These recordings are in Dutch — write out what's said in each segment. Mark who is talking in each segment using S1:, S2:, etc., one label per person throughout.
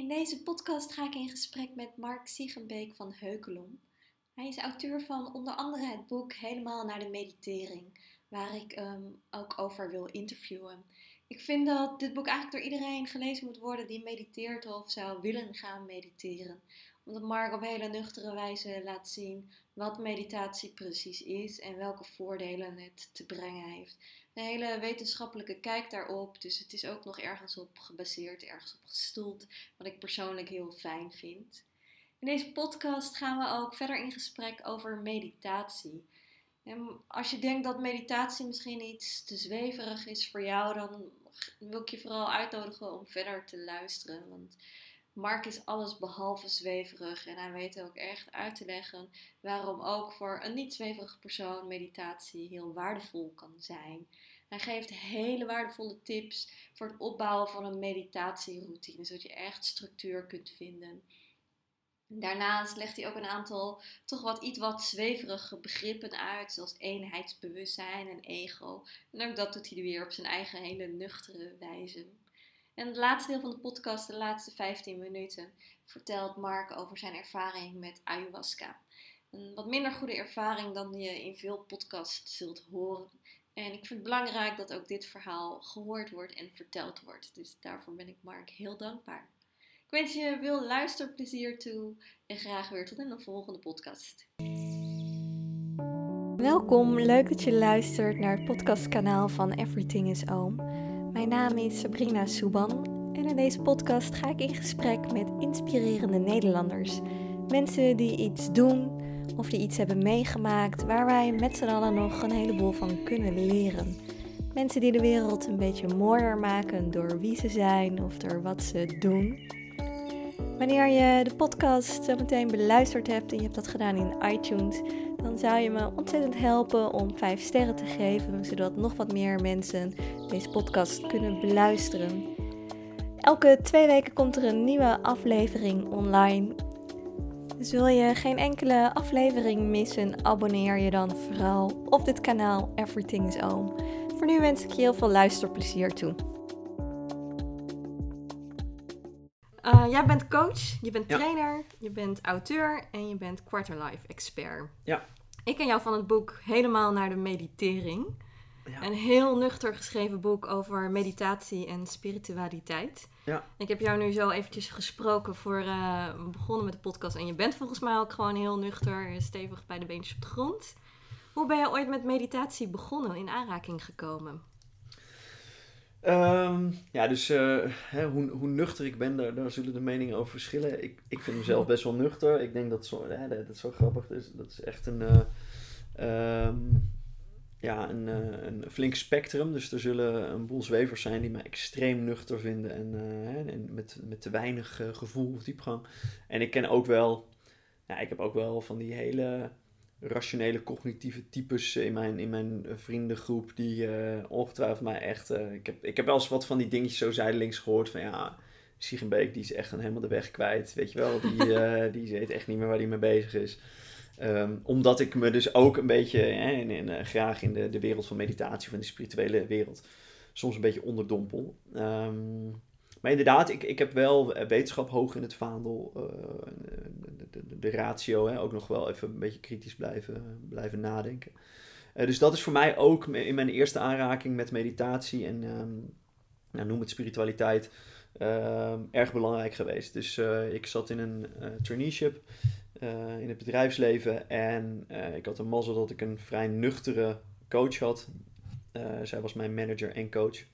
S1: In deze podcast ga ik in gesprek met Mark Siegenbeek van Heukelom. Hij is auteur van onder andere het boek Helemaal naar de meditering, waar ik um, ook over wil interviewen. Ik vind dat dit boek eigenlijk door iedereen gelezen moet worden die mediteert of zou willen gaan mediteren. Omdat Mark op hele nuchtere wijze laat zien wat meditatie precies is en welke voordelen het te brengen heeft een hele wetenschappelijke kijk daarop. Dus het is ook nog ergens op gebaseerd, ergens op gestoeld. Wat ik persoonlijk heel fijn vind. In deze podcast gaan we ook verder in gesprek over meditatie. En als je denkt dat meditatie misschien iets te zweverig is voor jou, dan wil ik je vooral uitnodigen om verder te luisteren. Want Mark is alles behalve zweverig en hij weet ook echt uit te leggen waarom ook voor een niet zweverig persoon meditatie heel waardevol kan zijn. Hij geeft hele waardevolle tips voor het opbouwen van een meditatieroutine, zodat je echt structuur kunt vinden. Daarnaast legt hij ook een aantal toch wat iets wat zweverige begrippen uit, zoals eenheidsbewustzijn en ego. En ook dat doet hij weer op zijn eigen hele nuchtere wijze. En het laatste deel van de podcast, de laatste 15 minuten, vertelt Mark over zijn ervaring met ayahuasca. Een wat minder goede ervaring dan je in veel podcasts zult horen. En ik vind het belangrijk dat ook dit verhaal gehoord wordt en verteld wordt. Dus daarvoor ben ik Mark heel dankbaar. Ik wens je veel luisterplezier toe en graag weer tot in de volgende podcast. Welkom, leuk dat je luistert naar het podcastkanaal van Everything is Oom. Mijn naam is Sabrina Souban en in deze podcast ga ik in gesprek met inspirerende Nederlanders. Mensen die iets doen of die iets hebben meegemaakt waar wij met z'n allen nog een heleboel van kunnen leren. Mensen die de wereld een beetje mooier maken door wie ze zijn of door wat ze doen. Wanneer je de podcast zo meteen beluisterd hebt en je hebt dat gedaan in iTunes, dan zou je me ontzettend helpen om 5 sterren te geven, zodat nog wat meer mensen deze podcast kunnen beluisteren. Elke twee weken komt er een nieuwe aflevering online. Dus wil je geen enkele aflevering missen, abonneer je dan vooral op dit kanaal Everything is Oom. Voor nu wens ik je heel veel luisterplezier toe. Uh, jij bent coach, je bent trainer, je bent auteur en je bent quarterlife expert.
S2: Ja.
S1: Ik ken jou van het boek Helemaal naar de meditering. Ja. Een heel nuchter geschreven boek over meditatie en spiritualiteit.
S2: Ja.
S1: Ik heb jou nu zo eventjes gesproken voor uh, we begonnen met de podcast. En je bent volgens mij ook gewoon heel nuchter, stevig bij de beentjes op de grond. Hoe ben je ooit met meditatie begonnen, in aanraking gekomen?
S2: Um, ja, dus uh, hè, hoe, hoe nuchter ik ben, daar, daar zullen de meningen over verschillen. Ik, ik vind mezelf best wel nuchter. Ik denk dat zo, hè, dat is zo grappig. Dus, dat is echt een, uh, um, ja, een, uh, een flink spectrum. Dus er zullen een boel zwevers zijn die mij extreem nuchter vinden en, uh, en met, met te weinig uh, gevoel of diepgang. En ik ken ook wel, ja, ik heb ook wel van die hele rationele cognitieve types in mijn, in mijn vriendengroep die ongetwijfeld mij echt... ik, heb, ik heb wel eens wat van die dingetjes zo zijdelings gehoord van ja... Siegenbeek, die is echt helemaal de weg kwijt, weet je wel. Die, die weet echt niet meer waar hij mee bezig is. Um, omdat ik me dus ook een beetje hè, in, in, uh, graag in de, de wereld van meditatie, van de spirituele wereld, soms een beetje onderdompel. Um, maar inderdaad, ik, ik heb wel wetenschap hoog in het vaandel. Uh, de, ratio, hè, ook nog wel even een beetje kritisch blijven, blijven nadenken. Dus dat is voor mij ook in mijn eerste aanraking met meditatie en um, nou, noem het spiritualiteit erg belangrijk geweest. Dus ik zat in een traineeship uh, in het bedrijfsleven. En uh, ik had een mazzel dat ik een vrij nuchtere coach had. Uh, zij was mijn manager en coach.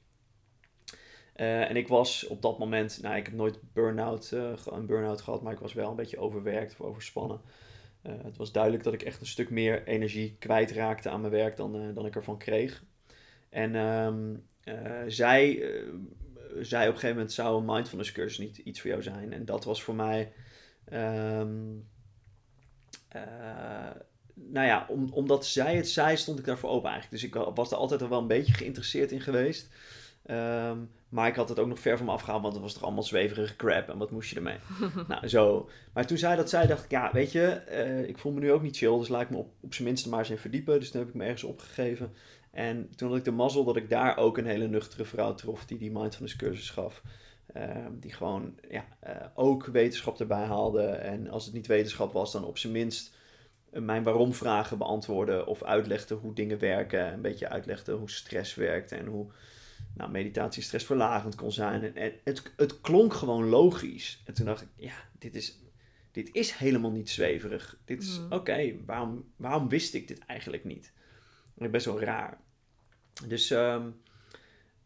S2: en ik was op dat moment, nou, ik heb nooit burn-out, een burn-out gehad, maar ik was wel een beetje overwerkt of overspannen. het was duidelijk dat ik echt een stuk meer energie kwijtraakte aan mijn werk dan, dan ik ervan kreeg. En um, zij zei op een gegeven moment: zou een mindfulness cursus niet iets voor jou zijn? En dat was voor mij. Uh, nou ja, om, omdat zij het zei, stond ik daarvoor open eigenlijk. Dus ik was er altijd al wel een beetje geïnteresseerd in geweest. Um, maar ik had het ook nog ver van me afgehaald, want het was toch allemaal zweverige crap en wat moest je ermee? nou, zo. Maar toen zij dat zei, dacht ik, ja, weet je, uh, ik voel me nu ook niet chill, dus laat ik me op, op zijn minste maar eens in verdiepen. Dus toen heb ik me ergens opgegeven. En toen had ik de mazzel dat ik daar ook een hele nuchtere vrouw trof die die mindfulness cursus gaf. Ehm, die gewoon ja, eh, ook wetenschap erbij haalde. En als het niet wetenschap was, dan op zijn minst mijn waarom vragen beantwoorden of uitlegde hoe dingen werken. Een beetje uitlegde hoe stress werkt en hoe nou, meditatie stressverlagend kon zijn. En, het, het klonk gewoon logisch. En toen dacht ik, ja, dit is, dit is helemaal niet zweverig. Dit is, mm. oké, waarom, waarom wist ik dit eigenlijk niet? Best wel raar. Dus, ehm,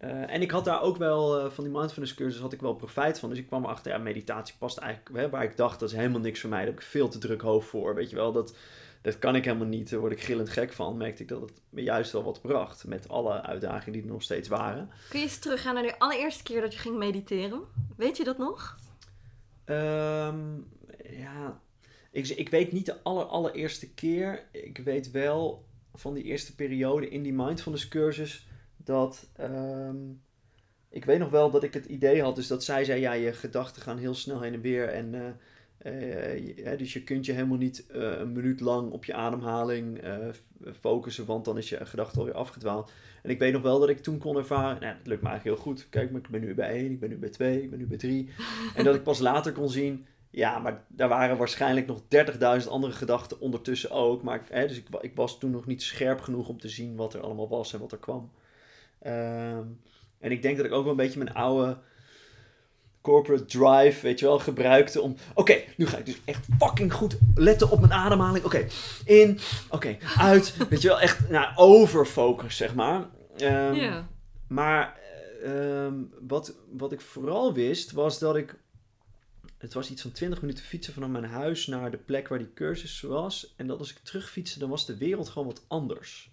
S2: eh, en ik had daar ook wel, uh, van die mindfulness cursus had ik wel profijt van. Dus ik kwam erachter, ja, meditatie past eigenlijk, hè, waar ik dacht, dat is helemaal niks voor mij. Daar heb ik veel te druk hoofd voor, weet je wel. Dat, dat kan ik helemaal niet, daar word ik gillend gek van. Merkte ik dat het me juist wel wat bracht, met alle uitdagingen die er nog steeds waren.
S3: Kun je eens teruggaan naar de allereerste keer dat je ging mediteren? Weet je dat nog?
S2: Ehm, ja, ik, ik weet niet de aller, allereerste keer. Ik weet wel van die eerste periode in die mindfulness cursus dat. Ehm, ik weet nog wel dat ik het idee had, dus dat zij zei: ja, je gedachten gaan heel snel heen en weer. En, uh, uh, dus je kunt je helemaal niet uh, een minuut lang op je ademhaling focussen, want dan is je gedachte alweer afgedwaald. En ik weet nog wel dat ik toen kon ervaren, nou, dat lukt me eigenlijk heel goed. Kijk, ik ben nu bij één, ik ben nu bij twee, ik ben nu bij drie. en dat ik pas later kon zien, ja, maar daar waren waarschijnlijk nog 30.000 andere gedachten ondertussen ook. Maar, hè, dus ik, ik, was toen nog niet scherp genoeg om te zien wat er allemaal was en wat er kwam. Ehm, en ik denk dat ik ook wel een beetje mijn oude corporate drive, weet je wel, gebruikte om... Oké, nu ga ik dus echt fucking goed letten op mijn ademhaling. Oké, in, oké, uit. Weet je wel, echt nou, overfocus, zeg maar. Um, Maar ehm, wat, wat ik vooral wist, was dat ik het was iets van 20 minuten fietsen vanaf mijn huis naar de plek waar die cursus was. En dat als ik terugfietste, dan was de wereld gewoon wat anders.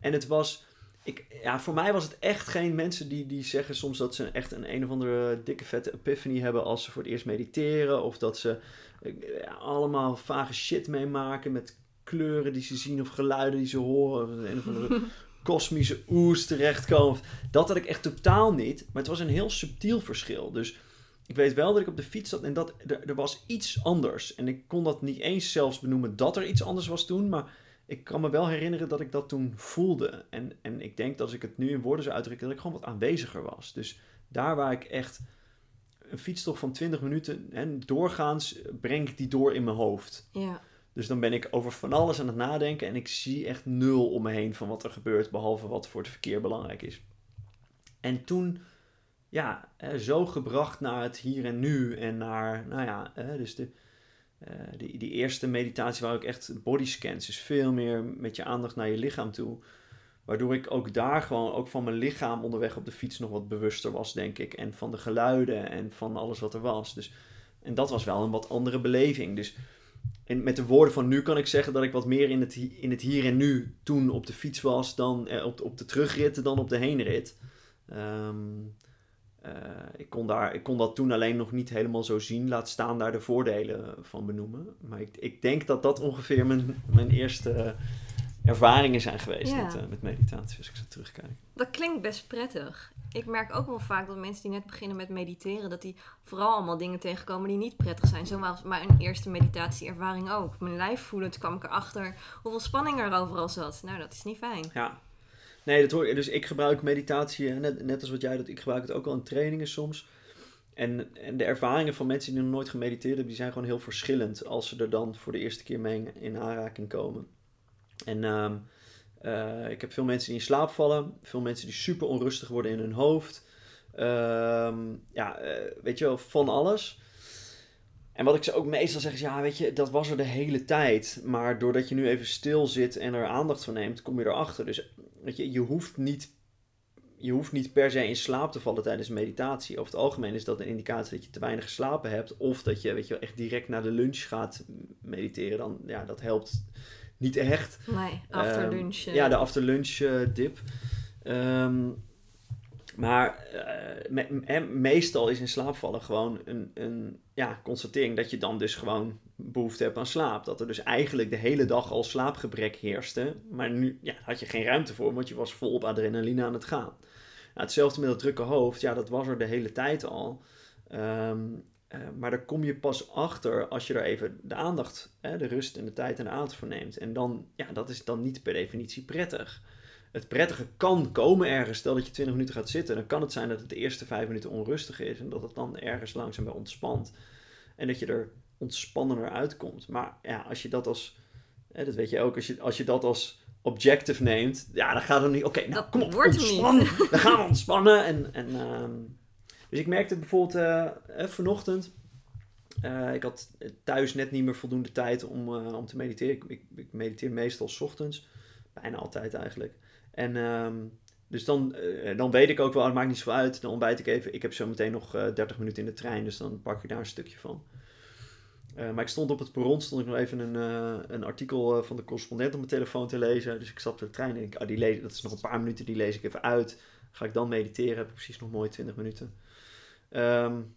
S2: En het was, ik, ja, voor mij was het echt geen mensen die, die zeggen soms dat ze echt een een of andere dikke vette epiphany hebben als ze voor het eerst mediteren. Of dat ze ja, eh, allemaal vage shit meemaken met kleuren die ze zien of geluiden die ze horen. Of een of andere kosmische oes terechtkomen. Dat had ik echt totaal niet. Maar het was een heel subtiel verschil. Dus ik weet wel dat ik op de fiets zat en dat er, er, was iets anders. En ik kon dat niet eens zelfs benoemen dat er iets anders was toen. Maar ik kan me wel herinneren dat ik dat toen voelde. En, en ik denk dat als ik het nu in woorden zou uitdrukken, dat ik gewoon wat aanweziger was. Dus daar waar ik echt een fietstocht van 20 minuten en doorgaans breng ik die door in mijn hoofd.
S3: Ja.
S2: Dus dan ben ik over van alles aan het nadenken en ik zie echt nul om me heen van wat er gebeurt, behalve wat voor het verkeer belangrijk is. En toen ja, zo gebracht naar het hier en nu en naar, nou ja, dus de, uh, die, die eerste meditatie waar ook echt bodyscans, dus veel meer met je aandacht naar je lichaam toe. Waardoor ik ook daar gewoon, ook van mijn lichaam onderweg op de fiets nog wat bewuster was, denk ik. En van de geluiden en van alles wat er was. Dus, en dat was wel een wat andere beleving. Dus en met de woorden van nu kan ik zeggen dat ik wat meer in het, in het hier en nu toen op de fiets was dan eh, op, de, op de terugrit dan op de heenrit. Um, uh, ik, kon daar, ik kon dat toen alleen nog niet helemaal zo zien. Laat staan daar de voordelen van benoemen. Maar ik, ik denk dat dat ongeveer mijn, mijn eerste ervaringen zijn geweest met, uh, met meditatie, als ik zo terugkijk.
S3: Dat klinkt best prettig. Ik merk ook wel vaak dat mensen die net beginnen met mediteren, dat die vooral allemaal dingen tegenkomen die niet prettig zijn. Zo was mijn eerste meditatieervaring ook. Mijn lijf voelen, toen kwam ik erachter hoeveel spanning er overal zat. Nou, dat is niet fijn.
S2: Ja, Nee, dat hoor. Dus ik gebruik meditatie, net, net als wat jij dat ik gebruik het ook al in trainingen soms. En, en de ervaringen van mensen die nog nooit gemediteerd hebben, die zijn gewoon heel verschillend als ze er dan voor de eerste keer mee in aanraking komen. En ehm, eh, ik heb veel mensen die in slaap vallen, veel mensen die super onrustig worden in hun hoofd. Ehm, ja, eh, weet je wel, van alles. En wat ik ze ook meestal zeg is, ja, weet je, dat was er de hele tijd. Maar doordat je nu even stil zit en er aandacht van neemt, kom je erachter. Dus weet je, je hoeft niet je hoeft niet per se in slaap te vallen tijdens meditatie. Over het algemeen is dat een indicatie dat je te weinig geslapen hebt. Of dat je, weet je echt direct na de lunch gaat mediteren. Dan, ja, dat helpt niet echt.
S3: Nee, after ehm, lunch.
S2: ja, de after lunch uh, dip. Ehm, maar uh, meestal is in slaap vallen gewoon een, een ja, constatering dat je dan dus gewoon behoefte hebt aan slaap. Dat er dus eigenlijk de hele dag al slaapgebrek heerste. Maar nu ja, had je geen ruimte voor, want je was vol op adrenaline aan het gaan. Nou, hetzelfde met dat drukke hoofd. Ja, dat was er de hele tijd al. Ehm, eh, maar daar kom je pas achter als je er even de aandacht, hè, de rust en de tijd en de aandacht voor neemt. En dan, ja, dat is dan niet per definitie prettig. Het prettige kan komen ergens. Stel dat je 20 minuten gaat zitten, dan kan het zijn dat het de eerste 5 minuten onrustig is en dat het dan ergens langzaam weer ontspant. En dat je er ontspannender uitkomt. Maar ja, als je dat als, hè, dat weet je ook, als je, als je dat als objective neemt, ja, dan gaat het niet, oké, nou kom op, ontspannen. Dan gaan we ontspannen. En, en, ehm, dus ik merkte bijvoorbeeld uh, vanochtend, uh, ik had thuis net niet meer voldoende tijd om, uh, om te mediteren. Ik, ik, ik, mediteer meestal s ochtends, bijna altijd eigenlijk. En um, dus dan, uh, dan weet ik ook wel, het maakt niet zo uit. Dan ontbijt ik even. Ik heb zo meteen nog 30 minuten in de trein, dus dan pak ik daar een stukje van. Uh, maar ik stond op het perron, stond ik nog even een, uh, een artikel uh, van de correspondent op mijn telefoon te lezen. Dus ik zat op de trein en ik, ah, die lees, dat is nog een paar minuten, die lees ik even uit. Ga ik dan mediteren, heb ik precies nog mooi 20 minuten. Um,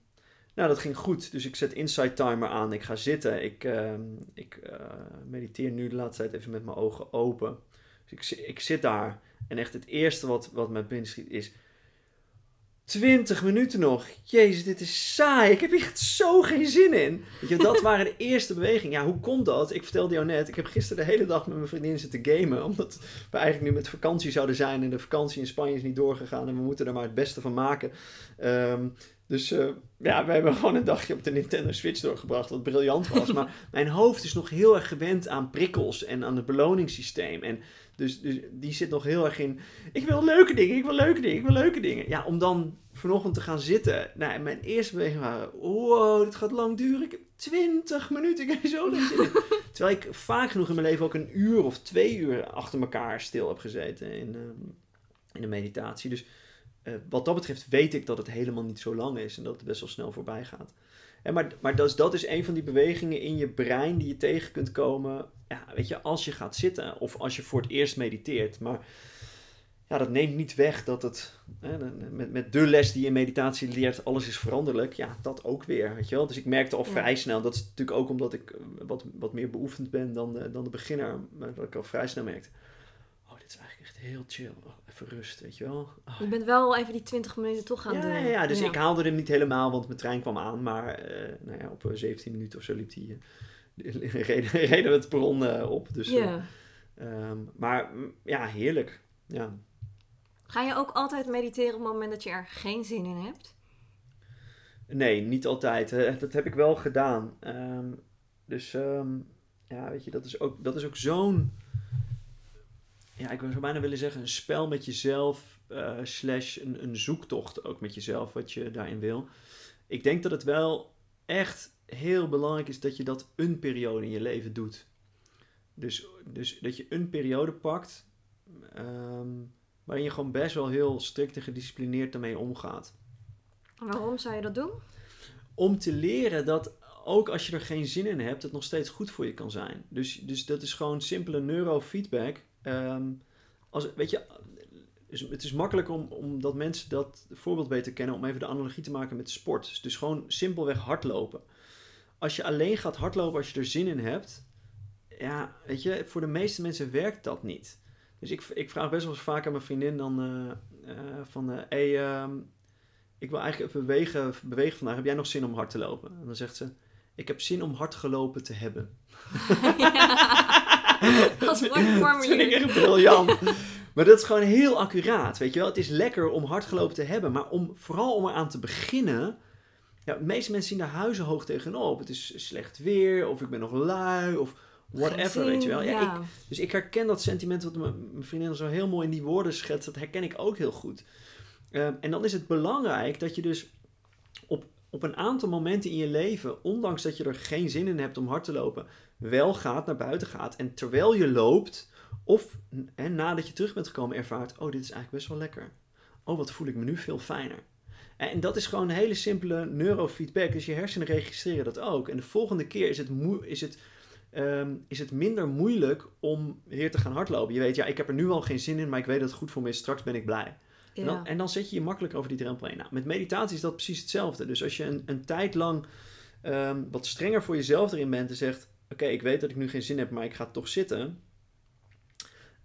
S2: nou, dat ging goed. Dus ik zet Insight Timer aan. Ik ga zitten. Ik, um, ik mediteer nu de laatste tijd even met mijn ogen open. Dus ik, ik zit daar. En echt het eerste wat, wat mij binnen schiet is 20 minuten nog. Jezus, dit is saai. Ik heb hier echt zo geen zin in. Weet je, dat waren de eerste bewegingen. Ja, hoe komt dat? Ik vertelde jou net, ik heb gisteren de hele dag met mijn vriendin zitten gamen. Omdat we eigenlijk nu met vakantie zouden zijn. En de vakantie in Spanje is niet doorgegaan. En we moeten er maar het beste van maken. Um, dus uh, ja, we hebben gewoon een dagje op de Nintendo Switch doorgebracht. Wat briljant was. maar mijn hoofd is nog heel erg gewend aan prikkels en aan het beloningssysteem. En dus, dus die zit nog heel erg in. Ik wil leuke dingen, ik wil leuke dingen, ik wil leuke dingen. Ja, om dan vanochtend te gaan zitten. Nou, mijn eerste beweging waren: wow, dit gaat lang duren. Ik heb 20 minuten, ik heb zo lang zin Terwijl ik vaak genoeg in mijn leven ook een uur of twee uur achter elkaar stil heb gezeten in, um, in de meditatie. Dus uh, wat dat betreft weet ik dat het helemaal niet zo lang is en dat het best wel snel voorbij gaat. En maar maar dat, is, dat is een van die bewegingen in je brein die je tegen kunt komen. Ja, weet je, als je gaat zitten of als je voor het eerst mediteert. Maar ja, dat neemt niet weg dat het, hè, met, met de les die je in meditatie leert, alles is veranderlijk. Ja, dat ook weer, weet je wel. Dus ik merkte al vrij snel, dat is natuurlijk ook omdat ik wat, wat meer beoefend ben dan de, dan de beginner, maar dat ik al vrij snel merkte, oh, dit is eigenlijk echt heel chill. Oh, even rust, weet je wel. Oh.
S1: Je bent wel even die 20 minuten toch gaan
S2: ja,
S1: doen.
S2: Ja, ja, dus ja. ik haalde hem niet helemaal, want mijn trein kwam aan, maar uh, nou ja, op 17 minuten of zo liep uh, reden, reden we het perron uh, op. Dus,
S1: ja.
S2: Um, maar ja, heerlijk. Ja.
S1: Ga je ook altijd mediteren op het moment dat je er geen zin in hebt?
S2: Nee, niet altijd. Dat heb ik wel gedaan. Um, dus um, ja, weet je, dat is ook, dat is ook zo'n. Ja, ik zou bijna willen zeggen, een spel met jezelf, uh, slash een, een zoektocht ook met jezelf, wat je daarin wil. Ik denk dat het wel echt heel belangrijk is dat je dat een periode in je leven doet. Dus, dus dat je een periode pakt. Um, waarin je gewoon best wel heel strikt en gedisciplineerd ermee omgaat.
S1: Waarom zou je dat doen?
S2: Om te leren dat ook als je er geen zin in hebt, het nog steeds goed voor je kan zijn. Dus, dus dat is gewoon simpele neurofeedback. Um, als, weet je, het is makkelijk om, omdat mensen dat voorbeeld beter kennen, om even de analogie te maken met sport. Dus gewoon simpelweg hardlopen. Als je alleen gaat hardlopen als je er zin in hebt, ja, weet je, voor de meeste mensen werkt dat niet. Dus ik, ik vraag best wel eens vaak aan mijn vriendin dan uh, uh, van... Uh, hey, ik wil eigenlijk even bewegen, bewegen vandaag. Heb jij nog zin om hard te lopen? En dan zegt ze... Ik heb zin om hard gelopen te hebben.
S1: dat is mooi
S2: Dat vind ik echt briljant. maar dat is gewoon heel accuraat, weet je wel. Het is lekker om hard gelopen te hebben. Maar om, vooral om eraan te beginnen... Ja, de meeste mensen zien daar huizen hoog tegenop. Het is slecht weer, of ik ben nog lui, of whatever, weet je wel. Ja,
S1: ja.
S2: Ik, dus ik herken dat sentiment wat mijn vriendin zo heel mooi in die woorden schetst. Dat herken ik ook heel goed. Uh, en dan is het belangrijk dat je dus op, op een aantal momenten in je leven, ondanks dat je er geen zin in hebt om hard te lopen, wel gaat, naar buiten gaat. En terwijl je loopt, of nadat je terug bent gekomen, ervaart, oh, dit is eigenlijk best wel lekker. Oh, wat voel ik me nu veel fijner. En dat is gewoon een hele simpele neurofeedback. Dus je hersenen registreren dat ook. En de volgende keer is het, is het um, is het minder moeilijk om weer te gaan hardlopen. Je weet, ja, ik heb er nu al geen zin in, maar ik weet dat het goed voor me is. Straks ben ik blij. Ja. En, dan, en, dan, zet je je makkelijk over die drempel heen. Nou, met meditatie is dat precies hetzelfde. Dus als je een, een tijd lang um, wat strenger voor jezelf erin bent en zegt: Oké, okay, ik weet dat ik nu geen zin heb, maar ik ga toch zitten.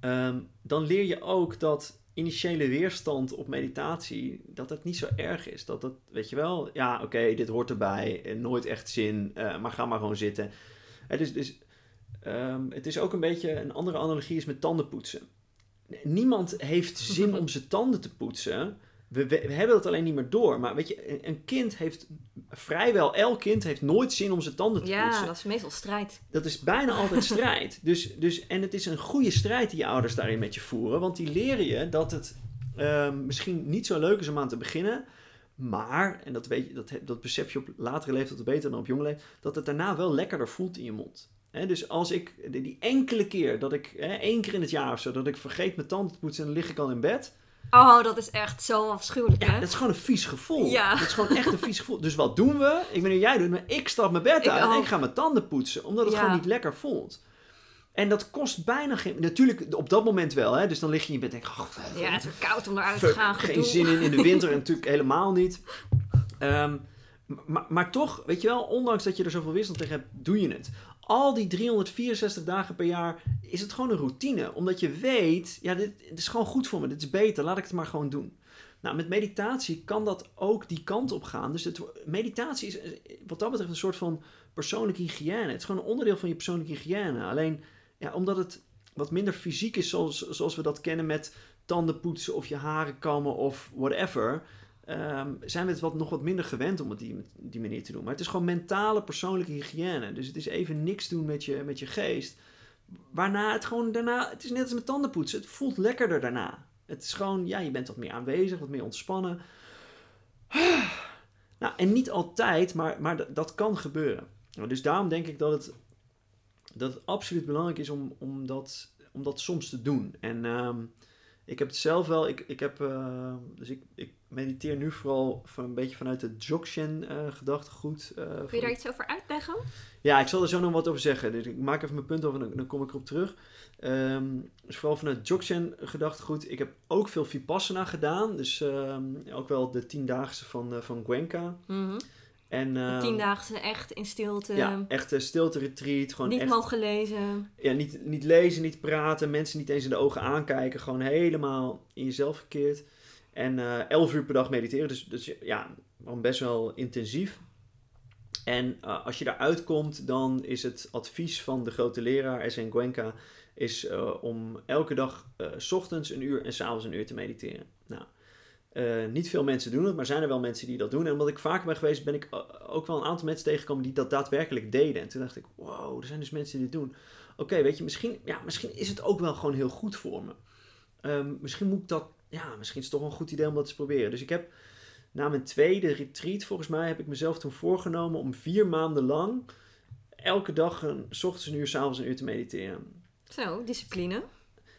S2: Um, dan leer je ook dat initiële weerstand op meditatie, dat het niet zo erg is. Dat dat, weet je wel, ja, oké, okay, dit hoort erbij, nooit echt zin, uh, maar ga maar gewoon zitten. Het is, dus, um, het is ook een beetje een andere analogie is met tandenpoetsen. niemand heeft zin om zijn tanden te poetsen. We, we, we hebben dat alleen niet meer door. Maar weet je, een, kind heeft vrijwel elk kind heeft nooit zin om zijn tanden te
S1: Ja,
S2: poetsen.
S1: dat is meestal strijd.
S2: Dat is bijna altijd strijd. Dus, dus, en het is een goede strijd die je ouders daarin met je voeren. Want die leren je dat het ehm, misschien niet zo leuk is om aan te beginnen. Maar, en dat, weet je, dat, he- dat besef je op latere leeftijd beter dan op jonge leeftijd. Dat het daarna wel lekkerder voelt in je mond. Dus als ik, die, enkele keer, dat ik, hè, één keer in het jaar of zo, dat ik vergeet mijn tanden te poetsen en dan lig ik al in bed.
S1: Oh, dat is echt zo afschuwelijk,
S2: Ja,
S1: hè?
S2: dat is gewoon een vies gevoel.
S1: Ja.
S2: Dat is gewoon echt een vies gevoel. Dus wat doen we? Ik weet niet jij doet, maar ik stap mijn bed uit en ik ga mijn tanden poetsen. Omdat het
S1: Ja.
S2: gewoon niet lekker voelt. En dat kost bijna geen... Natuurlijk, op dat moment wel. Hè? Dus dan lig je in je bed en denk. "Oh,
S1: Ja, het is koud om eruit te gaan.
S2: geen zin in. In de winter natuurlijk helemaal niet. Ehm, maar, maar toch, weet je wel, ondanks dat je er zoveel weerstand tegen hebt, doe je het. Al die 364 dagen per jaar is het gewoon een routine. Omdat je weet, ja, dit, is gewoon goed voor me. Dit is beter. Laat ik het maar gewoon doen. Nou, met meditatie kan dat ook die kant op gaan. Dus het, meditatie is wat dat betreft een soort van persoonlijke hygiëne. Het is gewoon een onderdeel van je persoonlijke hygiëne. Alleen, ja, omdat het wat minder fysiek is zoals, zoals we dat kennen met tanden poetsen of je haren kammen of whatever, ehm, zijn we het wat, nog wat minder gewend om het die, die manier te doen. Maar het is gewoon mentale persoonlijke hygiëne. Dus het is even niks doen met je, met je geest. Waarna het gewoon daarna, het is net als met tanden poetsen, het voelt lekkerder daarna. Het is gewoon, ja, je bent wat meer aanwezig, wat meer ontspannen. Nou, en niet altijd, maar, maar dat, dat kan gebeuren. Nou, Dus daarom denk ik dat het, dat het absoluut belangrijk is om, om, dat, om dat soms te doen. En ehm, ik heb het zelf wel, ik, ik heb, eh, dus ik, ik mediteer nu vooral van een beetje vanuit het Dzogchen eh gedachtegoed. eh,
S1: Kun je daar iets over uitleggen?
S2: ja, ik zal er zo nog wat over zeggen. Dus ik maak even mijn punt over en dan, dan kom ik erop terug. Ehm, dus vooral vanuit Dzogchen gedachtegoed. Ik heb ook veel Vipassana gedaan. Dus ehm, ook wel de tiendaagse van, eh, van Gwenka.
S1: Mhm.
S2: En, ehm,
S1: Tiendaagse echt in stilte.
S2: Ja, echt een stilte retreat. Gewoon
S1: niet
S2: echt,
S1: mogen lezen.
S2: ja, niet, niet lezen, niet praten. Mensen niet eens in de ogen aankijken. Gewoon helemaal in jezelf gekeerd. En eh elf uur per dag mediteren. Dus, dus ja, gewoon best wel intensief. En eh, als je daaruit komt, dan is het advies van de grote leraar, S.N. Gwenka, is eh, om elke dag s ochtends een uur en s'avonds een uur te mediteren. Nou, eh, niet veel mensen doen het, maar zijn er wel mensen die dat doen. En omdat ik vaker ben geweest, ben ik eh, ook wel een aantal mensen tegengekomen die dat daadwerkelijk deden. En toen dacht ik, wow, er zijn dus mensen die dit doen. Oké, weet je, misschien, ja, misschien is het ook wel gewoon heel goed voor me. Ehm, misschien moet ik dat, ja, misschien is het toch een goed idee om dat te proberen. Dus ik heb na mijn tweede retreat, volgens mij, heb ik mezelf toen voorgenomen om vier maanden lang elke dag een, s ochtends een uur, s avonds een uur te mediteren.
S1: Zo, discipline.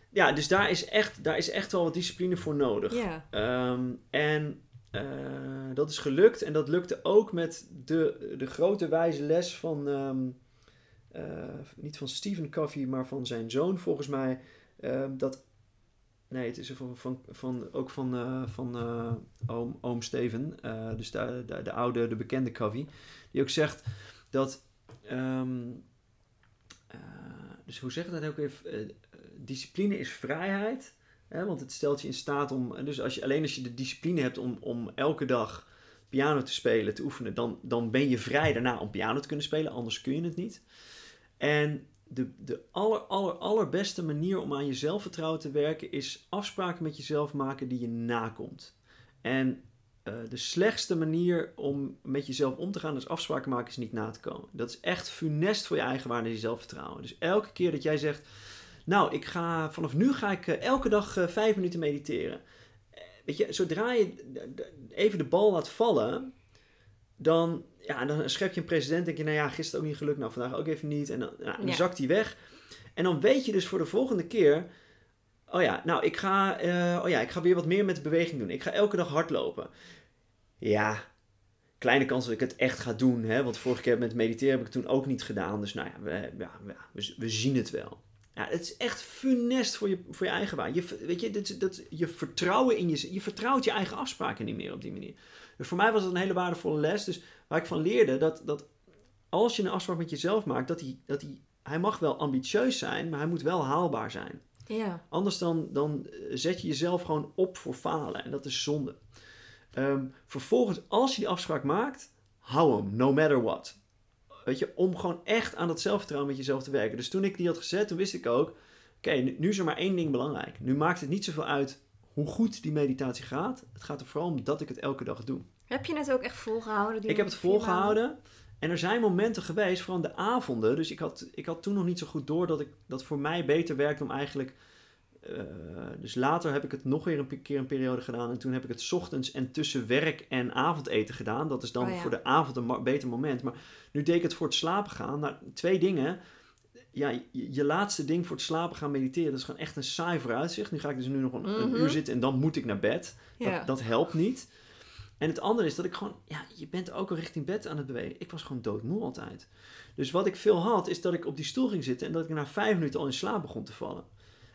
S2: Ja, dus daar is echt, daar is echt wel wat discipline voor nodig.
S1: Ja.
S2: Ehm, en eh, dat is gelukt. En dat lukte ook met de, de grote wijze les van, ehm, eh, niet van Stephen Covey, maar van zijn zoon volgens mij. Ehm, dat, nee, het is van, van, van, ook van, eh, van oom, oom Steven, dus de, de, de oude, de bekende Covey. Die ook zegt dat, dus hoe zeg je dat ook even? Discipline is vrijheid. Hè, want het stelt je in staat om. Dus als je, alleen als je de discipline hebt om, om elke dag piano te spelen, te oefenen, dan, dan ben je vrij daarna om piano te kunnen spelen. Anders kun je het niet. En de, de aller, aller, allerbeste manier om aan je zelfvertrouwen te werken is afspraken met jezelf maken die je nakomt. En eh, de slechtste manier om met jezelf om te gaan, is afspraken maken, is niet na te komen. Dat is echt funest voor je eigen waarde en je zelfvertrouwen. Dus elke keer dat jij zegt, nou, ik ga, vanaf nu ga ik eh, elke dag eh, vijf minuten mediteren. Eh, Weet je, zodra je even de bal laat vallen, dan, ja, dan schep je een president. denk je, nou ja, gisteren ook niet gelukt, nou vandaag ook even niet. En dan, dan
S1: Ja.
S2: zakt die weg. En dan weet je dus voor de volgende keer, oh ja, nou, ik ga, oh ja, ik ga weer wat meer met de beweging doen. Ik ga elke dag hardlopen. Ja, kleine kans dat ik het echt ga doen. Hè? Want vorige keer met mediteren heb ik het toen ook niet gedaan. Dus nou ja, we, ja, ja, we, we zien het wel. Ja, het is echt funest voor je, voor je eigen waan. Je, weet je, dat, dat, je vertrouwen in je, je vertrouwt je eigen afspraken niet meer op die manier. Dus voor mij was het een hele waardevolle les. Dus waar ik van leerde dat, dat als je een afspraak met jezelf maakt, dat hij, dat hij, hij mag wel ambitieus zijn, maar hij moet wel haalbaar zijn.
S1: Ja.
S2: Anders dan, dan eh, zet je jezelf gewoon op voor falen. En dat is zonde. Ehm, vervolgens, als je die afspraak maakt, hou hem, no matter what. Weet je, om gewoon echt aan dat zelfvertrouwen met jezelf te werken. Dus toen ik die had gezet, toen wist ik ook... oké, nu, nu is er maar één ding belangrijk. Nu maakt het niet zoveel uit hoe goed die meditatie gaat. Het gaat er vooral om dat ik het elke dag doe.
S1: Heb je het ook echt volgehouden? die
S2: Ik heb het volgehouden. En er zijn momenten geweest, vooral de avonden. Dus ik had, ik had toen nog niet zo goed door dat ik dat voor mij beter werkt om eigenlijk. eh, dus later heb ik het nog weer een keer een periode gedaan. En toen heb ik het 's ochtends en tussen werk en avondeten gedaan. Dat is dan
S1: Oh ja.
S2: voor de avond een beter moment. Maar nu deed ik het voor het slapen gaan. Nou, twee dingen. Ja, je, je laatste ding voor het slapen gaan mediteren, dat is gewoon echt een saai vooruitzicht. Nu ga ik dus nu nog een, een
S1: Mhm.
S2: uur zitten en dan moet ik naar bed.
S1: Ja.
S2: Dat, dat helpt niet. En het andere is dat ik gewoon, ja, je bent ook al richting bed aan het bewegen. Ik was gewoon doodmoe altijd. Dus wat ik veel had, is dat ik op die stoel ging zitten en dat ik na vijf minuten al in slaap begon te vallen.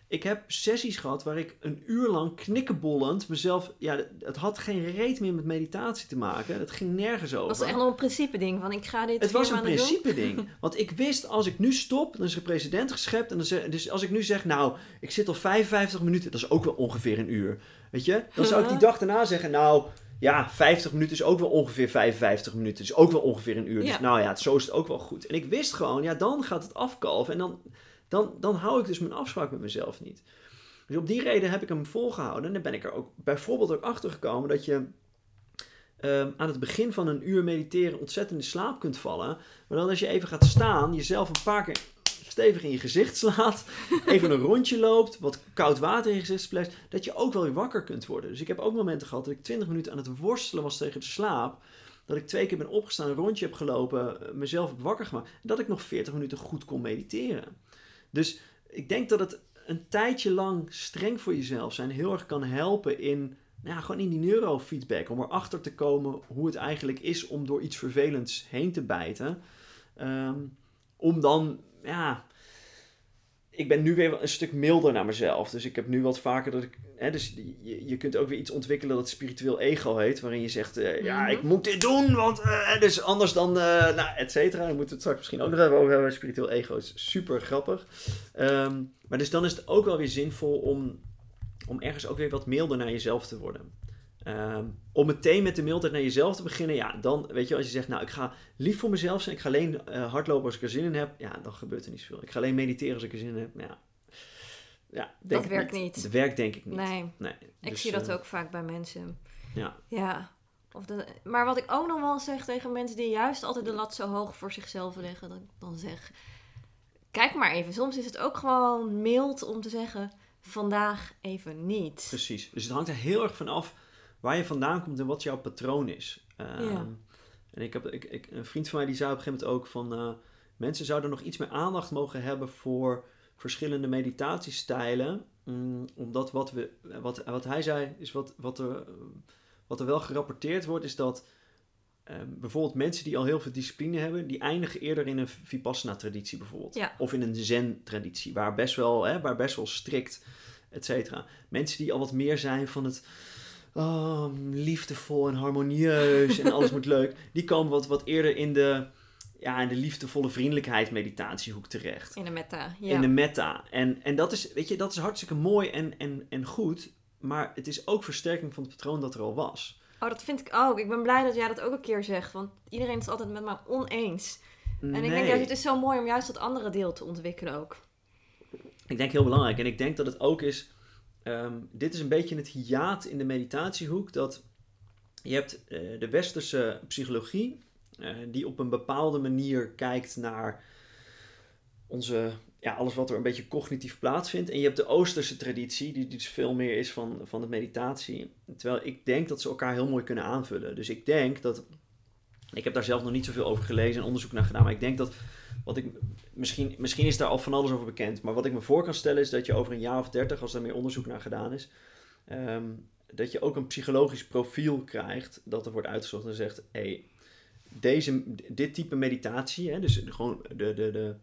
S2: Ik heb sessies gehad waar ik een uur lang knikkenbollend mezelf, ja, het had geen reet meer met meditatie te maken. Het ging nergens over.
S1: Dat was echt nog een principe ding. Van ik ga dit
S2: Het was een
S1: doen.
S2: principe ding. Want ik wist, als ik nu stop, dan is er president geschept. En dan zeg, dus als ik nu zeg, nou, ik zit al 55 minuten, dat is ook wel ongeveer een uur. Weet je? Dan zou ik die dag daarna zeggen, nou, ja, 50 minuten is ook wel ongeveer 55 minuten. Dus ook wel ongeveer een uur. Dus nou ja, zo is het ook wel goed. En ik wist gewoon, ja, dan gaat het afkalven. En dan, dan, dan hou ik dus mijn afspraak met mezelf niet. Dus op die reden heb ik hem volgehouden. En dan ben ik er ook bijvoorbeeld ook achter gekomen dat je ehm, aan het begin van een uur mediteren ontzettend in slaap kunt vallen. Maar dan als je even gaat staan, jezelf een paar keer stevig in je gezicht slaat, even een rondje loopt, wat koud water in je gezicht splasht, dat je ook wel weer wakker kunt worden. Dus ik heb ook momenten gehad dat ik 20 minuten aan het worstelen was tegen de slaap. Dat ik twee keer ben opgestaan, een rondje heb gelopen, eh, mezelf heb wakker gemaakt. En dat ik nog 40 minuten goed kon mediteren. Dus ik denk dat het een tijdje lang streng voor jezelf zijn heel erg kan helpen in, nou ja, gewoon in die neurofeedback. Om erachter te komen hoe het eigenlijk is om door iets vervelends heen te bijten. Ehm, om dan, ja, ik ben nu weer een stuk milder naar mezelf. Dus ik heb nu wat vaker dat ik, hè, dus je, je kunt ook weer iets ontwikkelen dat spiritueel ego heet. Waarin je zegt, eh, ja,
S1: Mhm.
S2: ik moet dit doen, want eh, dus anders dan, eh, nou, et cetera. Daar moeten we het straks misschien ook nog even over hebben. Spiritueel ego is super grappig. Ehm, maar dus dan is het ook wel weer zinvol om, om ergens ook weer wat milder naar jezelf te worden. Ehm, om meteen met de mildheid naar jezelf te beginnen, ja, dan weet je, als je zegt, nou, ik ga lief voor mezelf zijn, ik ga alleen hardlopen als ik er zin in heb, ja, dan gebeurt er niet zoveel. Ik ga alleen mediteren als ik er zin in heb, ja. Ja denk
S1: Dat
S2: ik
S1: werkt niet.
S2: Dat werkt denk ik niet.
S1: Nee,
S2: Nee,
S1: ik
S2: dus,
S1: zie dat
S2: eh,
S1: ook vaak bij mensen.
S2: Ja.
S1: Ja. Of de, maar wat ik ook nog wel zeg tegen mensen die juist altijd de lat zo hoog voor zichzelf leggen, dat ik dan zeg: kijk maar even. Soms is het ook gewoon mild om te zeggen: vandaag even niet.
S2: Precies. Dus het hangt er heel erg van af waar je vandaan komt en wat jouw patroon is. Ehm,
S1: Ja.
S2: En ik heb, ik, ik, een vriend van mij die zei op een gegeven moment ook van... eh, mensen zouden nog iets meer aandacht mogen hebben voor verschillende meditatiestijlen. Mm, omdat wat, we, wat, wat hij zei, is wat, wat, er, wat er wel gerapporteerd wordt, is dat... ehm, bijvoorbeeld mensen die al heel veel discipline hebben, die eindigen eerder in een Vipassana-traditie bijvoorbeeld.
S1: Ja.
S2: Of in een Zen-traditie, waar best wel, hè, waar best wel strikt, et cetera. Mensen die al wat meer zijn van het oh, liefdevol en harmonieus en alles moet leuk, die komen wat, wat eerder in de, ja, in de liefdevolle vriendelijkheid meditatiehoek terecht.
S1: In de meta. Ja.
S2: In de meta. En, en dat, is, weet je, dat is hartstikke mooi en, en, en goed, maar het is ook versterking van het patroon dat er al was.
S1: Oh, dat vind ik ook. Ik ben blij dat jij dat ook een keer zegt. Want iedereen is altijd met mij oneens. En ik denk juist, het is zo mooi om juist dat andere deel te ontwikkelen ook.
S2: Ik denk heel belangrijk. En ik denk dat het ook is. ehm, dit is een beetje het hiaat in de meditatiehoek. Dat je hebt eh, de westerse psychologie. Eh, die op een bepaalde manier kijkt naar onze. Ja, alles wat er een beetje cognitief plaatsvindt. En je hebt de Oosterse traditie, die dus veel meer is van, van de meditatie. Terwijl ik denk dat ze elkaar heel mooi kunnen aanvullen. Dus ik denk dat. Ik heb daar zelf nog niet zoveel over gelezen en onderzoek naar gedaan. Maar ik denk dat wat ik, misschien, misschien is daar al van alles over bekend, maar wat ik me voor kan stellen is dat je over een jaar of dertig, als er meer onderzoek naar gedaan is, ehm, dat je ook een psychologisch profiel krijgt dat er wordt uitgezocht en zegt, hey, deze, dit type meditatie, hè, dus gewoon de, de, de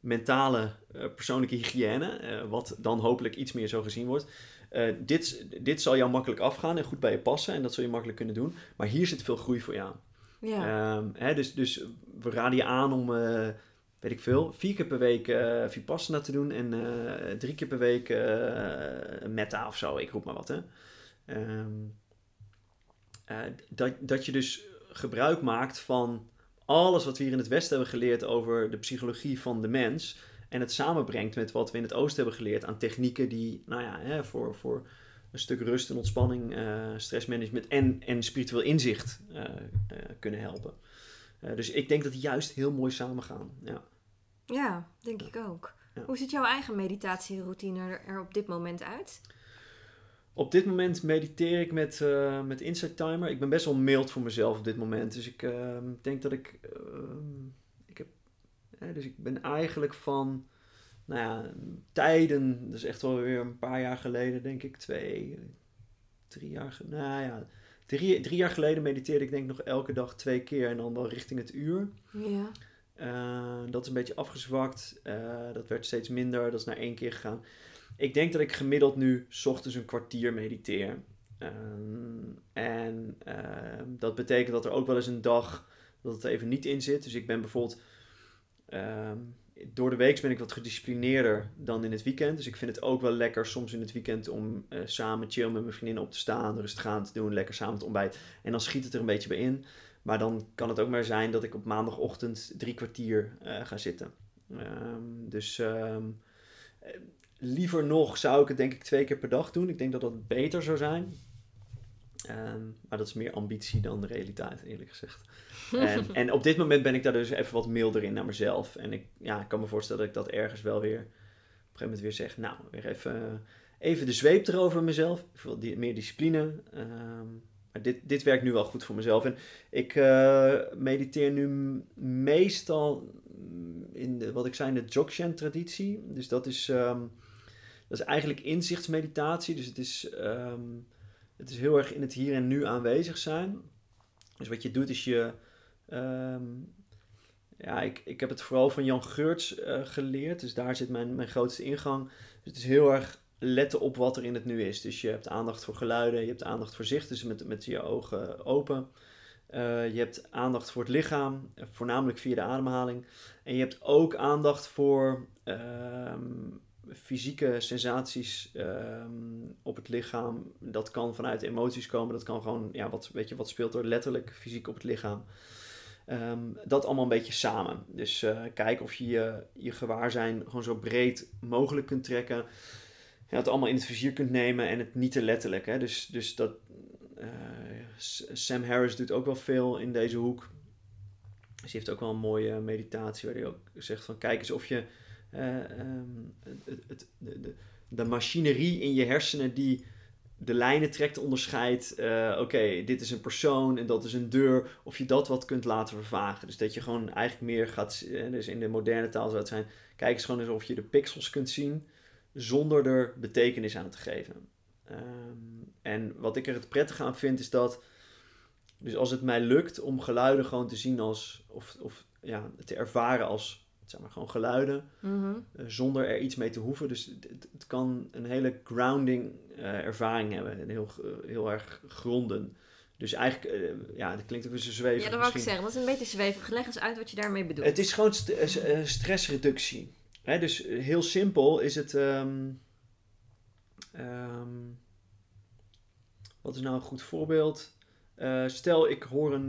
S2: mentale eh, persoonlijke hygiëne, eh, wat dan hopelijk iets meer zo gezien wordt, eh, dit, dit zal jou makkelijk afgaan en goed bij je passen en dat zul je makkelijk kunnen doen, maar hier zit veel groei voor jou.
S1: Ja.
S2: Ehm, hè, dus, dus we raden je aan om, weet ik veel, vier keer per week Vipassana te doen en drie keer per week Metta of zo, ik roep maar wat. Hè. Ehm, eh, dat, dat je dus gebruik maakt van alles wat we hier in het Westen hebben geleerd over de psychologie van de mens. en het samenbrengt met wat we in het oosten hebben geleerd aan technieken die, nou ja, hè, voor, voor een stuk rust en ontspanning, uh, stressmanagement en, en spiritueel inzicht uh, uh, kunnen helpen. dus ik denk dat die juist heel mooi samengaan. Ja,
S1: ja denk ik ook. Ja. Hoe ziet jouw eigen meditatieroutine er, er op dit moment uit?
S2: Op dit moment mediteer ik met, uh, met Insight Timer. Ik ben best wel mild voor mezelf op dit moment. Dus ik uh, denk dat ik. Uh, ik heb, dus ik ben eigenlijk van. Nou ja, tijden. Dat is echt wel weer een paar jaar geleden, denk ik. Twee, drie jaar. Nou ja. Drie, drie jaar geleden mediteerde ik denk ik nog elke dag twee keer. En dan wel richting het uur.
S1: Ja.
S2: dat is een beetje afgezwakt. dat werd steeds minder. Dat is naar één keer gegaan. Ik denk dat ik gemiddeld nu ochtends een kwartier mediteer. Um, en uh, dat betekent dat er ook wel eens een dag dat het even niet in zit. Dus ik ben bijvoorbeeld. Um, door de week ben ik wat gedisciplineerder dan in het weekend. Dus ik vind het ook wel lekker soms in het weekend om uh, samen chill met mijn vriendin op te staan, rustig aan te doen, lekker samen te ontbijten. En dan schiet het er een beetje bij in. Maar dan kan het ook maar zijn dat ik op maandagochtend drie kwartier uh, ga zitten. Dus liever nog zou ik het denk ik twee keer per dag doen. Ik denk dat dat beter zou zijn. Um, maar dat is meer ambitie dan de realiteit, eerlijk gezegd. en, en, op dit moment ben ik daar dus even wat milder in naar mezelf. En ik, ja, ik kan me voorstellen dat ik dat ergens wel weer op een gegeven moment weer zeg. Nou, weer even, even de zweep erover mezelf. Die, meer discipline. Um, maar dit, dit werkt nu wel goed voor mezelf. En ik uh, mediteer nu meestal in de, wat ik zei, in de Dzogchen traditie. Dus dat is... Um, dat is eigenlijk inzichtsmeditatie. Dus het is, ehm, het is heel erg in het hier en nu aanwezig zijn. Dus wat je doet is je. Ehm, ja, ik, ik heb het vooral van Jan Geurts uh, geleerd. Dus daar zit mijn, mijn grootste ingang. Dus het is heel erg letten op wat er in het nu is. Dus je hebt aandacht voor geluiden, je hebt aandacht voor zicht, dus met, met je ogen open. Uh, je hebt aandacht voor het lichaam, voornamelijk via de ademhaling. En je hebt ook aandacht voor um, fysieke sensaties um, op het lichaam. Dat kan vanuit emoties komen. Dat kan gewoon, ja, wat, weet je, wat speelt er letterlijk fysiek op het lichaam. Um, dat allemaal een beetje samen. Dus uh, kijk of je, je je gewaarzijn gewoon zo breed mogelijk kunt trekken. Ja, het allemaal in het vizier kunt nemen en het niet te letterlijk. Hè? Dus, dus dat, uh, Sam Harris doet ook wel veel in deze hoek. Hij heeft ook wel een mooie meditatie waar hij ook zegt van kijk eens of je um, het, het, de, de, machinerie in je hersenen die de lijnen trekt, onderscheidt. Uh, Oké, dit is een persoon en dat is een deur. Of je dat wat kunt laten vervagen. Dus dat je gewoon eigenlijk meer gaat. Dus in de moderne taal zou het zijn. Kijk eens gewoon eens of je de pixels kunt zien. Zonder er betekenis aan te geven. Um, en wat ik er het prettig aan vind is dat. Dus als het mij lukt om geluiden gewoon te zien als. Of, of ja, te ervaren als zeg maar gewoon geluiden,
S1: mhm.
S2: eh, zonder er iets mee te hoeven. Dus het, het kan een hele grounding uh, ervaring hebben en heel, uh, heel erg gronden. Dus eigenlijk, ja, dat klinkt ook weer zo zwevig.
S1: Ja, dat wou ik zeggen. Dat is een beetje zwevig. Leg eens uit wat je daarmee bedoelt.
S2: Het is gewoon st stressreductie. Hè, dus heel simpel is het... Um, um, wat is nou een goed voorbeeld? stel, ik hoor een,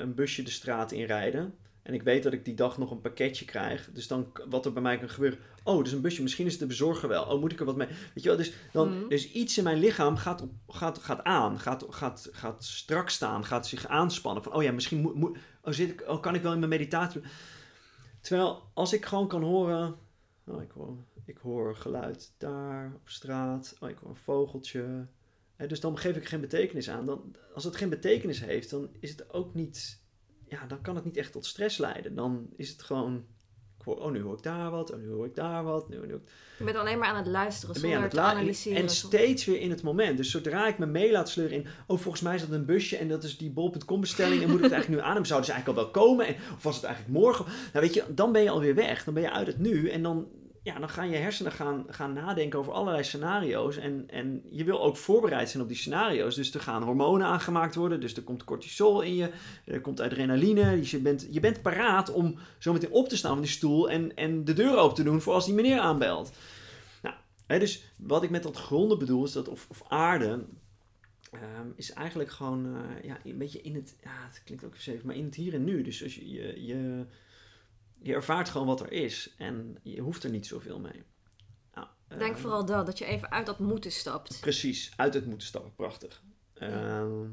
S2: een busje de straat in rijden. En ik weet dat ik die dag nog een pakketje krijg. Dus dan, wat er bij mij kan gebeuren. Oh, dus een busje. Misschien is het de bezorger wel. Oh, moet ik er wat mee? Weet je wel? Dus, dan, mm. dus iets in mijn lichaam gaat, op, gaat, gaat aan. Gaat, gaat, gaat strak staan. Gaat zich aanspannen. Van, oh ja, misschien moet... moet oh, zit ik, oh, kan ik wel in mijn meditatie... Terwijl, als ik gewoon kan horen... Oh, ik hoor, ik hoor geluid daar op straat. Oh, ik hoor een vogeltje. dus dan geef ik geen betekenis aan. Dan, als het geen betekenis heeft, dan is het ook niet ja, dan kan het niet echt tot stress leiden. Dan is het gewoon, oh nu hoor ik daar wat, oh nu hoor ik daar wat. Nu, nu.
S1: Je bent alleen maar aan het luisteren zonder aan het te analyseren.
S2: En steeds weer in het moment. Dus zodra ik me mee laat sleuren in, oh volgens mij is dat een busje en dat is die bol.com bestelling en moet ik het eigenlijk nu aan hem? Zouden ze eigenlijk al wel komen? En, of was het eigenlijk morgen? Nou weet je, dan ben je alweer weg. Dan ben je uit het nu en dan ja, dan gaan je hersenen gaan, gaan nadenken over allerlei scenario's. En, en je wil ook voorbereid zijn op die scenario's. Dus er gaan hormonen aangemaakt worden. Dus er komt cortisol in je. Er komt adrenaline. Dus je bent, je bent paraat om zo meteen op te staan van die stoel. En, en de deur open te doen voor als die meneer aanbelt. Nou, hè, dus wat ik met dat gronden bedoel, is dat, of, of aarde. Um, is eigenlijk gewoon uh, ja, een beetje in het. Ja, het klinkt ook even maar in het hier en nu. Dus als je, je je ervaart gewoon wat er is. En je hoeft er niet zoveel mee. Nou,
S1: Denk
S2: eh,
S1: vooral dat, dat je even uit dat moeten stapt.
S2: Precies, uit het moeten stappen. Prachtig. Ehm,